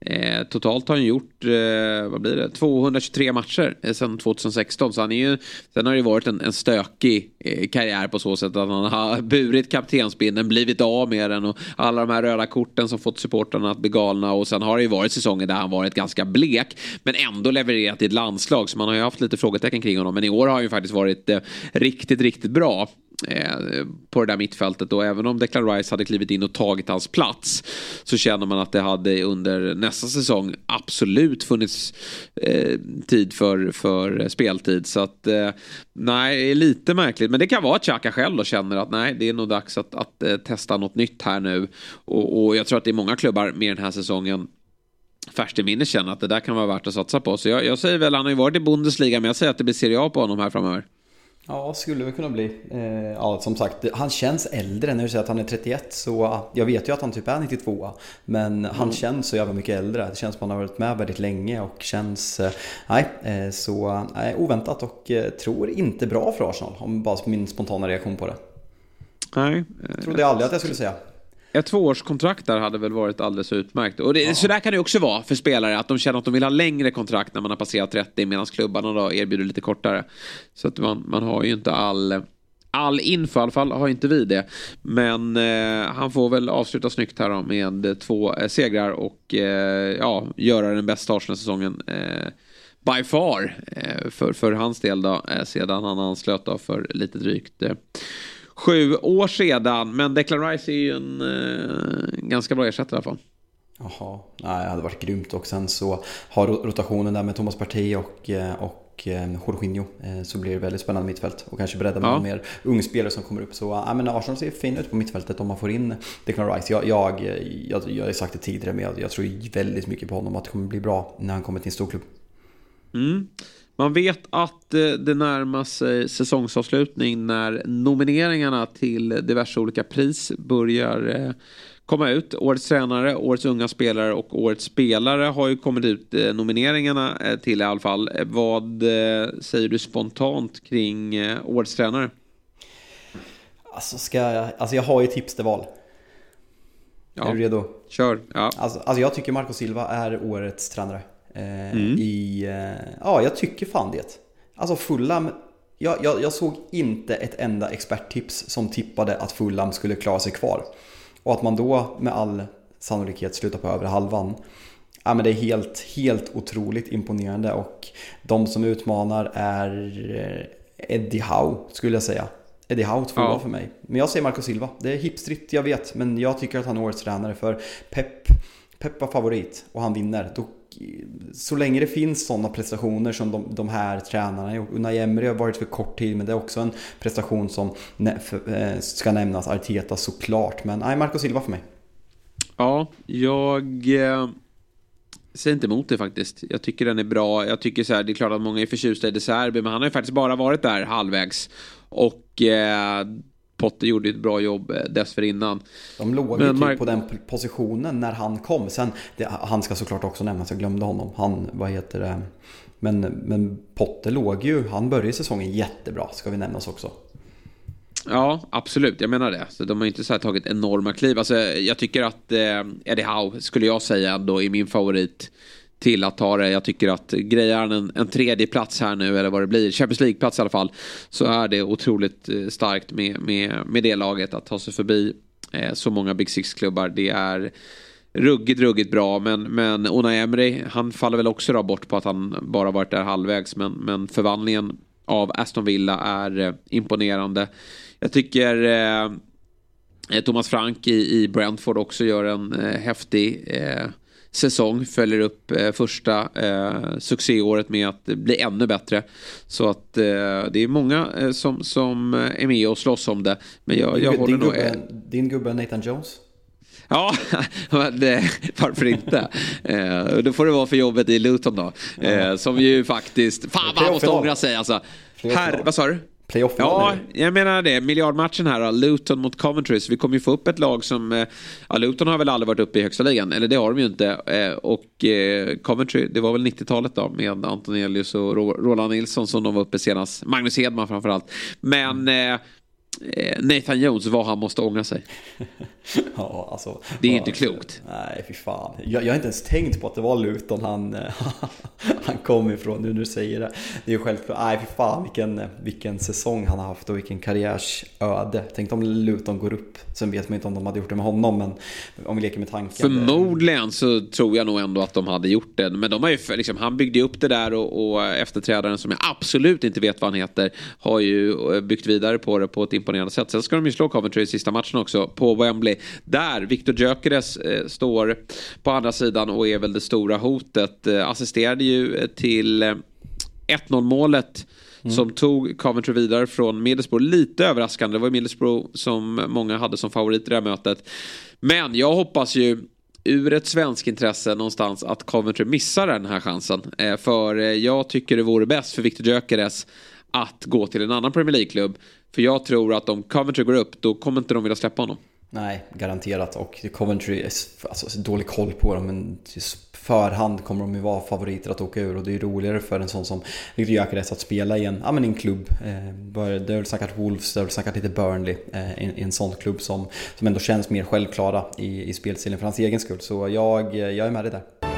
Eh, totalt har han gjort, eh, vad blir det, 223 matcher eh, sedan 2016. Så han är ju, sen har det varit en, en stökig eh, karriär på så sätt att han har burit kaptensbindeln, blivit av med den och alla de här röda korten som fått supportrarna att bli galna. Och sen har det ju varit säsonger där han varit ganska blek men ändå levererat i ett landslag. Så man har ju haft lite frågetecken kring honom. Men i år har han ju faktiskt varit eh, riktigt, riktigt bra. Eh, på det där mittfältet och även om Declan Rice hade klivit in och tagit hans plats så känner man att det hade under nästa säsong absolut funnits eh, tid för, för speltid så att eh, nej, lite märkligt men det kan vara att Xhaka själv då känner att nej, det är nog dags att, att eh, testa något nytt här nu och, och jag tror att det är många klubbar med den här säsongen färskt i minne känner att det där kan vara värt att satsa på. Så jag, jag säger väl, han har ju varit i Bundesliga, men jag säger att det blir Serie A på honom här framöver. Ja, skulle det kunna bli. Eh, ja, som sagt, han känns äldre när du säger att han är 31. Så jag vet ju att han typ är 92. Men han mm. känns så jävla mycket äldre. Det känns som att han har varit med väldigt länge och känns... Eh, nej, eh, så nej, oväntat och tror inte bra för Arsenal. Om bara min spontana reaktion på det. Nej. Jag trodde aldrig att jag skulle säga. Ett tvåårskontrakt där hade väl varit alldeles utmärkt. Och det, ja. Så där kan det också vara för spelare, att de känner att de vill ha längre kontrakt när man har passerat 30 medan klubbarna då erbjuder lite kortare. Så att man, man har ju inte all, all info, i alla fall har inte vi det. Men eh, han får väl avsluta snyggt här då med två eh, segrar och eh, ja, göra den bästa Arsenal-säsongen. Eh, by far eh, för, för hans del då, eh, sedan han anslöt då för lite drygt sju år sedan. Men Declan Rice är ju en eh, ganska bra ersättare i alla fall. Jaha, nej det hade varit grymt och sen så har rotationen där med Thomas Partey och, eh, och eh, Jorginho så blir det väldigt spännande mittfält och kanske bredda med ja. mer ungspelare som kommer upp. Så ja, men Arsenal ser fin ut på mittfältet om man får in Declan Rice. Jag, jag, jag, jag har sagt det tidigare men jag, jag tror väldigt mycket på honom att det kommer bli bra när han kommer till en storklubb. Mm. Man vet att eh, det närmar sig säsongsavslutning när nomineringarna till diverse olika pris börjar eh, komma ut. Årets tränare, Årets unga spelare och Årets spelare har ju kommit ut eh, nomineringarna till i alla fall. Vad säger du spontant kring Årets tränare? Alltså, ska jag, alltså jag har ju tips till val. Ja. Är du redo? Kör. Ja. Alltså, alltså jag tycker Marco Silva är Årets tränare. Eh, mm. I, eh, ja, jag tycker fan det. Alltså Fulham, jag, jag, jag, såg inte ett enda experttips som tippade att Fulham skulle klara sig kvar. Och att man då med all sannolikhet slutar på övre halvan. Ja, men det är helt, helt otroligt imponerande och de som utmanar är eh, Eddie Howe skulle jag säga. Eddie Howe tvåa ja. för mig. Men jag säger Marco Silva. Det är hipstritt, jag vet. Men jag tycker att han är årets tränare för Pep, Pep var favorit och han vinner. Då så länge det finns sådana prestationer som de, de här tränarna gjort. Unai Emery har varit för kort tid men det är också en prestation som eh, ska nämnas. Arteta såklart. Men nej, Marco Silva för mig. Ja, jag eh, säger inte emot det faktiskt. Jag tycker den är bra. Jag tycker så här, det är klart att många är förtjusta i De Serbi men han har ju faktiskt bara varit där halvvägs. Och eh, Potter gjorde ett bra jobb eh, dessförinnan. De låg ju typ på den positionen när han kom. Sen, det, han ska såklart också nämnas, jag glömde honom. Han, vad heter det? Men, men Potter låg ju, han började säsongen jättebra, ska vi nämnas också. Ja, absolut. Jag menar det. Så de har inte så tagit enorma kliv. Alltså, jag tycker att eh, Eddie Howe, skulle jag säga, då är min favorit till att ta det. Jag tycker att grejar han en, en tredje plats här nu eller vad det blir, Champions League-plats i alla fall, så är det otroligt eh, starkt med, med, med det laget att ta sig förbi eh, så många Big Six-klubbar. Det är ruggigt, ruggigt bra. Men, men Unai Emery, han faller väl också då bort på att han bara varit där halvvägs. Men, men förvandlingen av Aston Villa är eh, imponerande. Jag tycker eh, Thomas Frank i, i Brentford också gör en eh, häftig eh, säsong. Följer upp eh, första eh, succéåret med att bli ännu bättre. Så att eh, det är många eh, som, som är med och slåss om det. Men jag, jag din, håller din, nog, gubbe, din gubbe Nathan Jones? Ja, det, varför inte? Eh, då får det vara för jobbet i Luton då. Eh, som ju faktiskt, fan vad han måste ångra sig alltså. Här, vad sa du? Playoff Ja, jag menar det. Miljardmatchen här Luton mot Coventry. Så vi kommer ju få upp ett lag som, eh, ja Luton har väl aldrig varit uppe i högsta ligan, eller det har de ju inte. Eh, och eh, Coventry, det var väl 90-talet då med Anton Elius och Roland Nilsson som de var uppe senast. Magnus Hedman framförallt. Men Eh, Nathan Jones vad han måste ångra sig. ja, alltså, det är inte klokt. Nej, fy fan. Jag, jag har inte ens tänkt på att det var Luton han, han kom ifrån nu när du säger det. Det är ju självklart. Nej, fy fan vilken, vilken säsong han har haft och vilken karriärsöde. Tänk om Luton går upp. Sen vet man inte om de hade gjort det med honom, men om vi leker med tanken. Förmodligen så tror jag nog ändå att de hade gjort det. Men de har ju, liksom, han byggde upp det där och, och efterträdaren som jag absolut inte vet vad han heter har ju byggt vidare på det på ett imponerande sätt. Sen ska de ju slå Coventry i sista matchen också på Wembley. Där Victor Gyökeres eh, står på andra sidan och är väl det stora hotet. Eh, assisterade ju till eh, 1-0 målet. Mm. Som tog Coventry vidare från Middlesbrough. Lite överraskande. Det var Middlesbrough som många hade som favorit i det här mötet. Men jag hoppas ju ur ett svensk intresse någonstans att Coventry missar den här chansen. Eh, för eh, jag tycker det vore bäst för Victor Gyökeres att gå till en annan Premier League-klubb. För jag tror att om Coventry går upp då kommer inte de vilja släppa honom. Nej, garanterat. Och Coventry, alltså dålig koll på dem, men förhand kommer de ju vara favoriter att åka ur och det är roligare för en sån som Victor Gyökeres att spela i en, ja, men en klubb. Eh, det har väl snackat Wolves, det har väl snackat lite Burnley eh, i en sån klubb som, som ändå känns mer självklara i, i spelstilen för hans egen skull. Så jag, eh, jag är med dig där.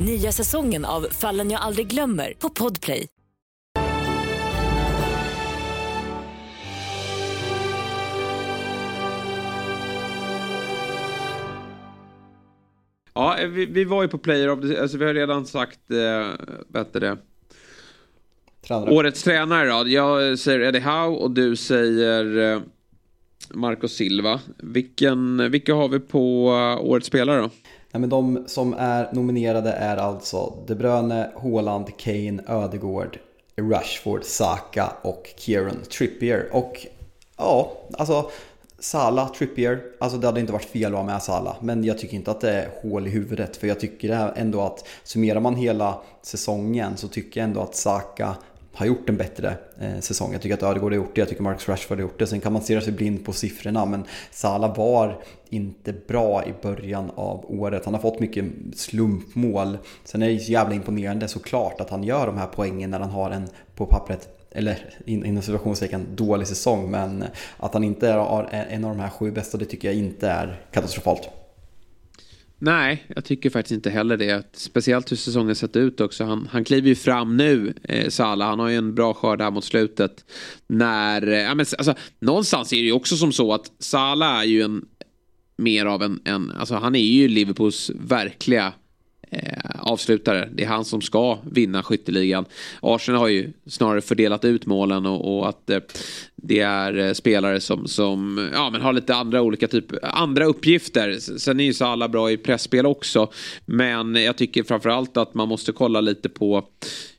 Nya säsongen av Fallen jag aldrig glömmer på Podplay. Ja, vi, vi var ju på Player of the... Alltså vi har redan sagt... Eh, vad det? Tränare. Årets tränare då. Jag säger Eddie Howe och du säger eh, Marco Silva. Vilken, vilka har vi på uh, årets spelare då? Nej, men de som är nominerade är alltså De Bruyne, Haaland, Kane, Ödegård, Rashford, Saka och Kieran Trippier. Och ja, alltså Sala, Trippier, alltså det hade inte varit fel att ha med Sala. Men jag tycker inte att det är hål i huvudet. För jag tycker ändå att summerar man hela säsongen så tycker jag ändå att Saka har gjort en bättre eh, säsong. Jag tycker att Ödegård har gjort det, jag tycker Marcus Rashford har gjort det. Sen kan man se sig blind på siffrorna men Salah var inte bra i början av året. Han har fått mycket slumpmål. Sen är det så jävla imponerande såklart att han gör de här poängen när han har en på pappret eller inom situationstecken dålig säsong. Men att han inte är en av de här sju bästa, det tycker jag inte är katastrofalt. Nej, jag tycker faktiskt inte heller det. Speciellt hur säsongen sett ut också. Han, han kliver ju fram nu, eh, Salah. Han har ju en bra skörd här mot slutet. När, eh, ja, men, alltså, någonstans är det ju också som så att Salah är ju en mer av en, en alltså han är ju Liverpools verkliga eh, avslutare. Det är han som ska vinna skytteligan. Arsenal har ju snarare fördelat ut målen och, och att eh, det är eh, spelare som, som ja, men har lite andra olika typ, andra uppgifter. Sen är ju så alla bra i pressspel också. Men jag tycker framförallt att man måste kolla lite på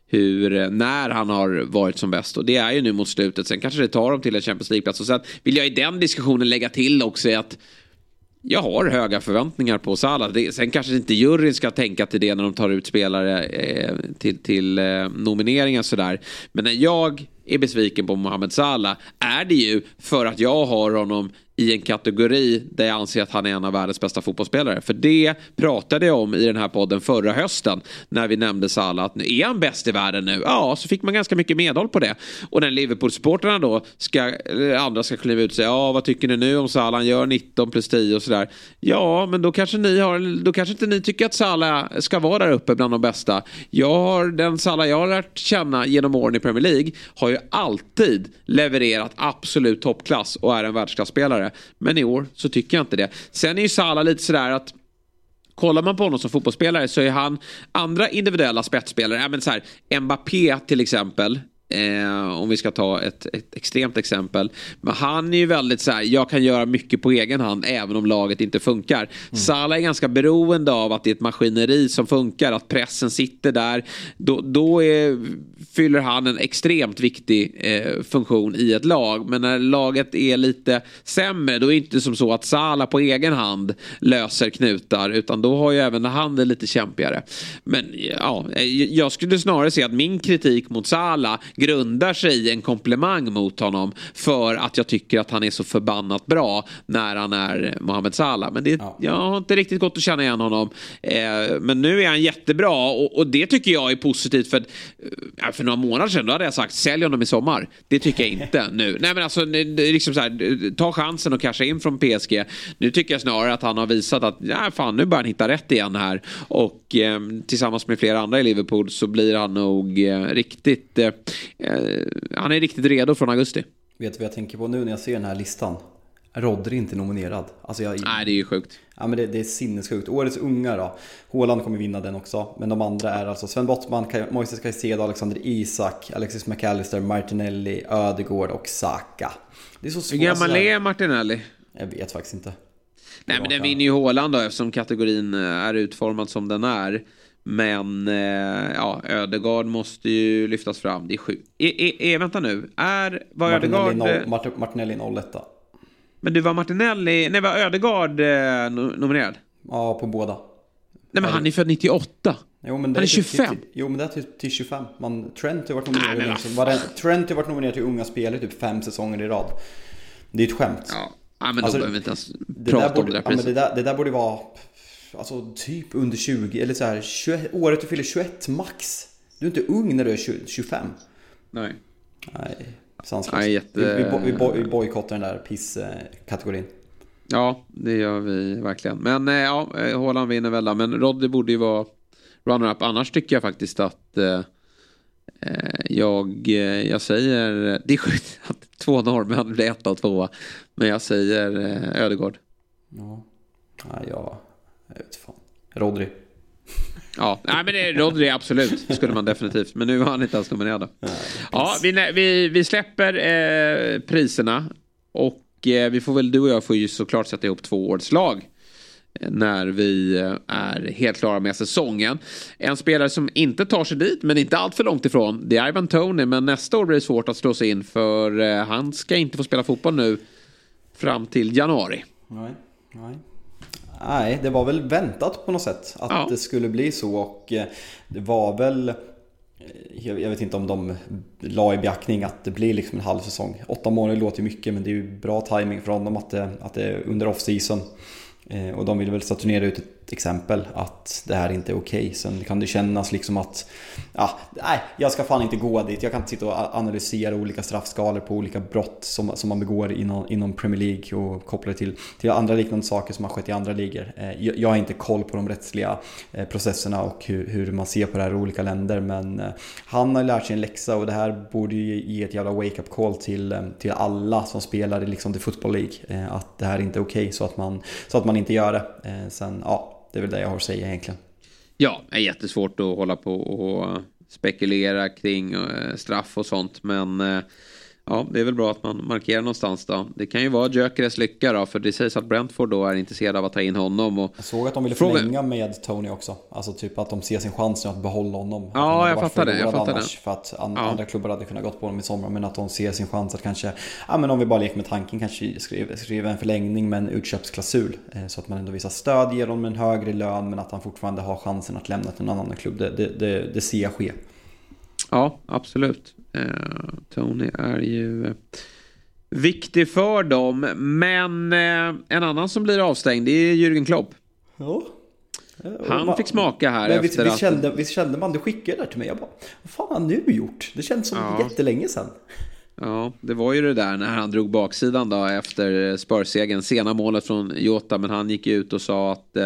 hur, eh, när han har varit som bäst. Och det är ju nu mot slutet. Sen kanske det tar dem till en Champions League-plats. Och sen vill jag i den diskussionen lägga till också att jag har höga förväntningar på Salah. sen kanske inte juryn ska tänka till det när de tar ut spelare eh, till, till eh, nomineringar sådär. Men när jag är besviken på Mohamed Salah är det ju för att jag har honom i en kategori där jag anser att han är en av världens bästa fotbollsspelare. För det pratade jag om i den här podden förra hösten när vi nämnde Salah. Att nu är han bäst i världen nu? Ja, så fick man ganska mycket medhåll på det. Och när Liverpool-supportrarna då ska, eh, andra ska kliva ut och säga ja, vad tycker ni nu om Salah? Han gör 19 plus 10 och sådär. Ja, men då kanske ni har, då kanske inte ni tycker att Salah ska vara där uppe bland de bästa. Jag har, den Salah jag har lärt känna genom åren i Premier League har ju alltid levererat absolut toppklass och är en världsklasspelare. Men i år så tycker jag inte det. Sen är ju Salah lite sådär att Kollar man på honom som fotbollsspelare så är han andra individuella spetsspelare, ja, men så här, Mbappé till exempel, Eh, om vi ska ta ett, ett, extremt exempel. Men han är ju väldigt så här, jag kan göra mycket på egen hand även om laget inte funkar. Mm. Salah är ganska beroende av att det är ett maskineri som funkar, att pressen sitter där. Då, då är, fyller han en extremt viktig eh, funktion i ett lag. Men när laget är lite sämre, då är det inte som så att Salah på egen hand löser knutar, utan då har ju även han det lite kämpigare. Men ja, jag skulle snarare säga att min kritik mot Salah grundar sig i en komplimang mot honom för att jag tycker att han är så förbannat bra när han är Mohamed Salah. Men det, ja. jag har inte riktigt gått att känna igen honom. Eh, men nu är han jättebra och, och, det tycker jag är positivt för, eh, för några månader sedan då hade jag sagt sälj honom i sommar. Det tycker jag inte nu. Nej men alltså liksom så här, ta chansen och casha in från PSG. Nu tycker jag snarare att han har visat att ja, fan, nu börjar han hitta rätt igen här. Och eh, tillsammans med flera andra i Liverpool så blir han nog eh, riktigt eh, han är riktigt redo från augusti. Vet du vad jag tänker på nu när jag ser den här listan? Rodri inte nominerad. Alltså jag, Nej, det är ju sjukt. Ja men det, det är sinnessjukt. Årets unga då. Håland kommer vinna den också. Men de andra är alltså Sven Bottman, Moises Caicedo, Alexander Isak, Alexis McAllister, Martinelli, Ödegård och Saka. Det är så svårt. Hur gammal är Martinelli? Jag vet faktiskt inte. Nej men den vinner ju Håland då eftersom kategorin eh, är utformad som den är. Men eh, ja, Ödegard måste ju lyftas fram. Det är sjukt. E, e, e, vänta nu. Är, var Ödegard... Martinelli, Martinelli 01 Men du var Martinelli... Nej, var Ödegard eh, nominerad? Ja, på båda. Nej, men han är född 98. Jo, men det han är 25. Till, till, jo, men det är till, till 25. Man, Trent har varit nominerad, Nej, var Trent har varit nominerad till unga spelare typ fem säsonger i rad. Det är ett skämt. Ja, ja men då alltså, behöver vi inte ens prata borde, om det där ja, men det, där, det där borde vara alltså, typ under 20, eller så här, 21, året du fyller 21 max. Du är inte ung när du är 20, 25. Nej. Nej, sanslöst. jätte... Vi, vi, vi, vi bojkottar den där pisskategorin. Ja, det gör vi verkligen. Men eh, ja, Håland vinner väl där. Men Roddy borde ju vara runner-up. Annars tycker jag faktiskt att eh, eh jag, eh, jag säger, det är sjukt att två norrmän blir etta och tvåa. Men jag säger eh, Ödegård. Ja, ja jag, jag vet fan. Rodri. Ja, nej, men det är Rodri absolut, skulle man definitivt. Men nu var han inte alls nominerad. Ja, vi, vi, vi släpper eh, priserna. Och eh, vi får väl, du och jag får ju såklart sätta ihop två års lag eh, när vi eh, är helt klara med säsongen. En spelare som inte tar sig dit, men inte allt för långt ifrån, det är Ivan Tony. Men nästa år blir det svårt att slå sig in för eh, han ska inte få spela fotboll nu fram till januari. Nej, nej. Nej, det var väl väntat på något sätt att ja. det skulle bli så och eh, det var väl eh, jag vet inte om de la i beaktning att det blir liksom en halv säsong. Åtta månader låter ju mycket men det är ju bra timing från dem att det, att det är under off-season. Eh, och de vill väl stationera ut ett exempel att det här inte är okej. Okay. Sen kan det kännas liksom att, ja, nej, jag ska fan inte gå dit. Jag kan inte sitta och analysera olika straffskalor på olika brott som, som man begår inom, inom Premier League och koppla det till, till andra liknande saker som har skett i andra ligor. Eh, jag, jag har inte koll på de rättsliga eh, processerna och hur, hur man ser på det här i olika länder. Men eh, han har lärt sig en läxa och det här borde ju ge ett jävla wake-up call till, eh, till alla som spelar i liksom The Football League. Eh, att det här inte är okej okay, så, att man, så att man inte gör det. Sen, ja, det är väl det jag har att säga egentligen. Ja, det är jättesvårt att hålla på och spekulera kring eh, straff och sånt. Men eh, Ja, det är väl bra att man markerar någonstans då. Det kan ju vara Gyökeres lycka då, för det sägs att Brentford då är intresserade av att ta in honom. Och... Jag såg att de ville förlänga med Tony också. Alltså typ att de ser sin chans att behålla honom. Ja, jag fattar det. Jag fattar det. För att an ja. andra klubbar hade kunnat gått på honom i sommar, men att de ser sin chans att kanske, ja men om vi bara leker med tanken, kanske skriva, skriva en förlängning med en utköpsklausul. Eh, så att man ändå visar stöd, ger honom en högre lön, men att han fortfarande har chansen att lämna till någon annan klubb. Det, det, det, det ser jag ske. Ja, absolut. Eh, Tony är ju eh, viktig för dem. Men eh, en annan som blir avstängd det är Jürgen Klopp. Ja. Han fick smaka här efter visst, att... Kände, visst kände man, du skickade det där till mig. Jag bara, vad fan har han nu gjort? Det känns som ja. jättelänge sedan. Ja, det var ju det där när han drog baksidan då efter Spurs-segern. Sena målet från Jota, men han gick ut och sa att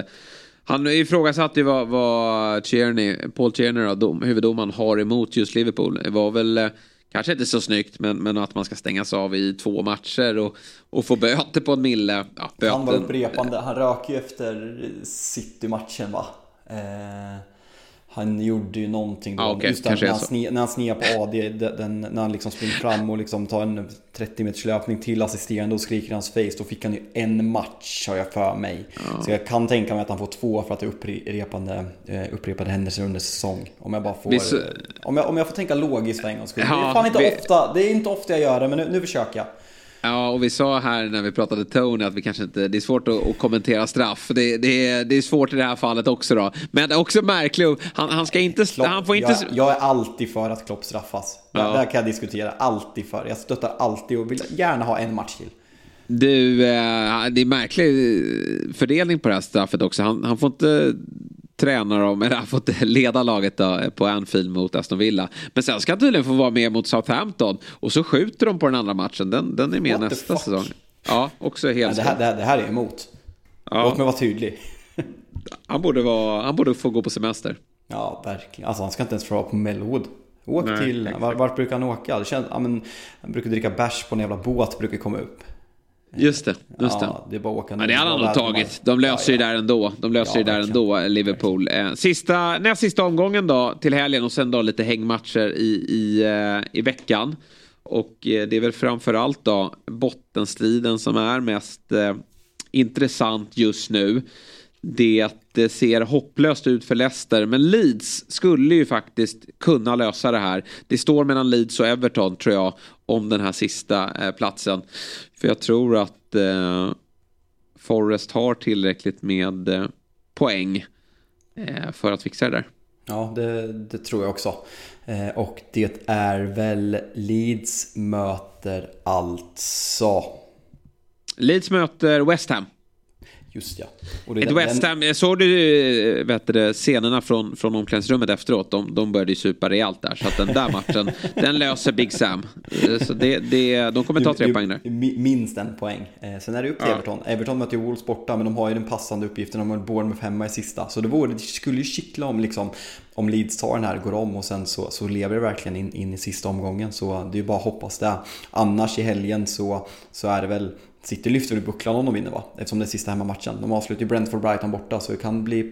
han ifrågasatte ju vad, vad Tierney, Paul Tierney, då, huvuddomaren, har emot just Liverpool. Det var väl eh, kanske inte så snyggt, men, men att man ska stängas av i två matcher och, och få böter på en mille. Ja, Han var upprepande, han rök ju efter City-matchen va? Eh... Han gjorde ju någonting då. Ah, okay. Just när, han sne, när han snear på AD, den, när han liksom springer fram och liksom tar en 30 meters löpning till assisterande och skriker i hans face. Då fick han ju en match har jag för mig. Ah. Så jag kan tänka mig att han får två för att det är upprepande, eh, upprepade händelser under säsong. Om jag bara får... Visst... Om, jag, om jag får tänka logiskt för en gångs skull. Ja, det, är fan inte vi... ofta, det är inte ofta jag gör det, men nu, nu försöker jag. Ja, och vi sa här när vi pratade Tony att vi kanske inte, det är svårt att, att kommentera straff. Det, det, är, det är svårt i det här fallet också då. Men det är också märkligt, han, han ska inte, Klopp, han får inte... Jag, jag, är alltid för att Klopp straffas. Ja. Där, där kan jag diskutera, alltid för. Jag stöttar alltid och vill gärna ha en match till. Du, eh, det är märklig fördelning på det här straffet också. Han, han får inte tränar dem, eller har fått leda laget då, på Anfield mot Aston Villa. Men sen ska han tydligen få vara med mot Southampton. Och så skjuter de på den andra matchen. Den, den är med What nästa säsong. Ja, också helt ja, det, här, det, här, det här är emot. Ja. Låt mig vara tydlig. han, borde vara, han borde få gå på semester. Ja, verkligen. Alltså han ska inte ens få vara på Melwood. Åk Nej, till, vart, vart brukar han åka? Det känns, ja, men, han brukar dricka bärs på en jävla båt, brukar komma upp. Just det, just det. Ja, det är bara åka Ja, det hade han nog tagit. De löser ju där ändå. De löser ju Ja, där verkligen. ändå, Liverpool. Eh, Sista, näst sista omgången då till helgen och sen då lite hängmatcher i, i, eh, i veckan. Och eh, det är väl framförallt då bottenstriden som är mest eh, intressant just nu. Det ser hopplöst ut för Leicester, men Leeds skulle ju faktiskt kunna lösa det här. Det står mellan Leeds och Everton tror jag om den här sista eh, platsen. För jag tror att eh, Forrest har tillräckligt med eh, poäng eh, för att fixa det där. Ja, det, det tror jag också. Eh, och det är väl Leeds möter alltså... Leeds möter West Ham. Just ja. Och Ett den- West Ham, eh, såg du eh, vet du, scenerna från, från omklädningsrummet efteråt? De, de började ju supa rejält där. Så att den där matchen, den löser Big Sam. Eh, Så det, det, de kommer ta tre Det- poäng där. Minst en poäng. Eh, Sen är det upp till Ja. Everton. Everton möter ju Wolves borta, men de har ju den passande uppgiften. De har Bournemouth hemma i sista. Så det, vore, det skulle ju kittla om, liksom, om Leeds tar den här, går om och sen så, så lever det verkligen in, in i sista omgången. Så det är ju bara att hoppas det. Annars i helgen så, så är det väl City lyfter väl bucklan om de vinner va? Eftersom det är sista hemmamatchen. De avslutar ju Brentford-Brighton borta så det kan bli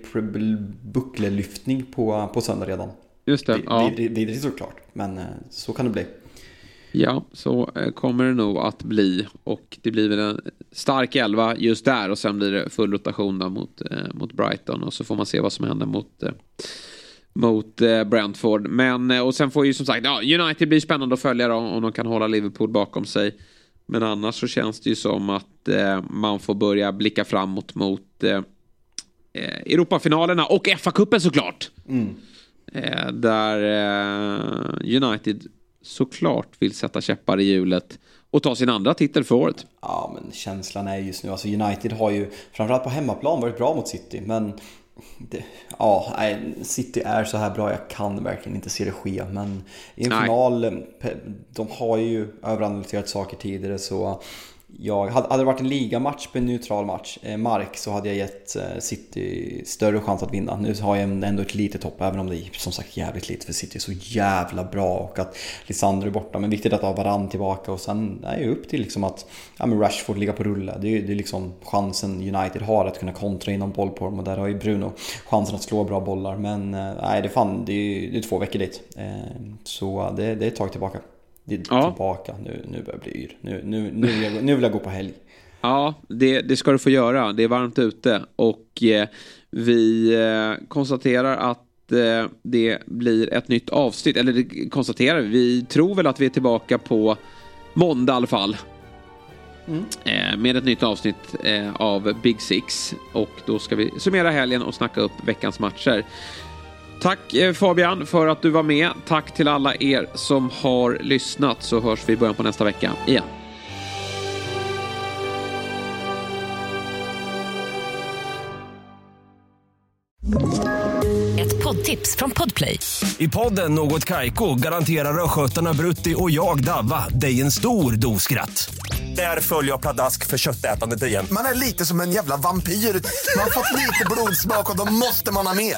bucklelyftning på, på söndag redan. Just det. Ja. är såklart, men eh, så kan det bli. Ja, så eh, kommer det nog att bli. Och det blir väl en stark elva just där och sen blir det full rotation då mot, eh, mot Brighton och så får man se vad som händer mot, eh, mot eh, Brentford. Men, eh, och sen får ju som sagt, ja, United blir spännande att följa då, om de kan hålla Liverpool bakom sig. Men annars så känns det ju som att eh, man får börja blicka framåt mot eh, eh, Europafinalerna och FA-cupen såklart. Eh, där eh, United såklart vill sätta käppar i hjulet och ta sin andra titel för året. Ja, men känslan är just nu, alltså United har ju framförallt på hemmaplan varit bra mot City, men det, ja, City är så här bra, jag kan verkligen inte se det ske. Men i en Nej. final, pe- de har ju överanalyserat saker tidigare så jag, hade det varit en ligamatch på en neutral match, eh, mark, så hade jag gett eh, City större chans att vinna. Nu har jag ändå ett litet hopp, även om det är som sagt jävligt lite för City är så jävla bra och att Lisandro är borta. Men viktigt att ha Varann tillbaka och sen är det upp till liksom att ja, men Rashford ligga på rulle. Det är, det är liksom chansen United har att kunna kontra inom boll på dem och där har ju Bruno chansen att slå bra bollar. Men eh, nej, det är fan, det är, det är två veckor dit. Eh, Så det, det är ett tag tillbaka. Det är Ja. tillbaka, nu, nu börjar jag bli yr. Nu, nu, nu, vill jag, nu vill jag gå på helg. Ja, det, det ska du få göra. Det är varmt ute och eh, vi eh, konstaterar att eh, det blir ett nytt avsnitt. Eller det konstaterar vi. Vi tror väl att vi är tillbaka på måndag i alla fall. Eh, med ett nytt avsnitt eh, av Big Six. Och då ska vi summera helgen och snacka upp veckans matcher. Tack eh, Fabian för att du var med. Tack till alla er som har lyssnat så hörs vi i början på nästa vecka igen. Ett poddtips från Podplay. I podden Något Kaiko garanterar östgötarna Brutti och jag, Davva, dig en stor dos skratt. Där följer jag pladask för köttätandet igen. Man är lite som en jävla vampyr. Man har fått lite blodsmak och då måste man ha mer.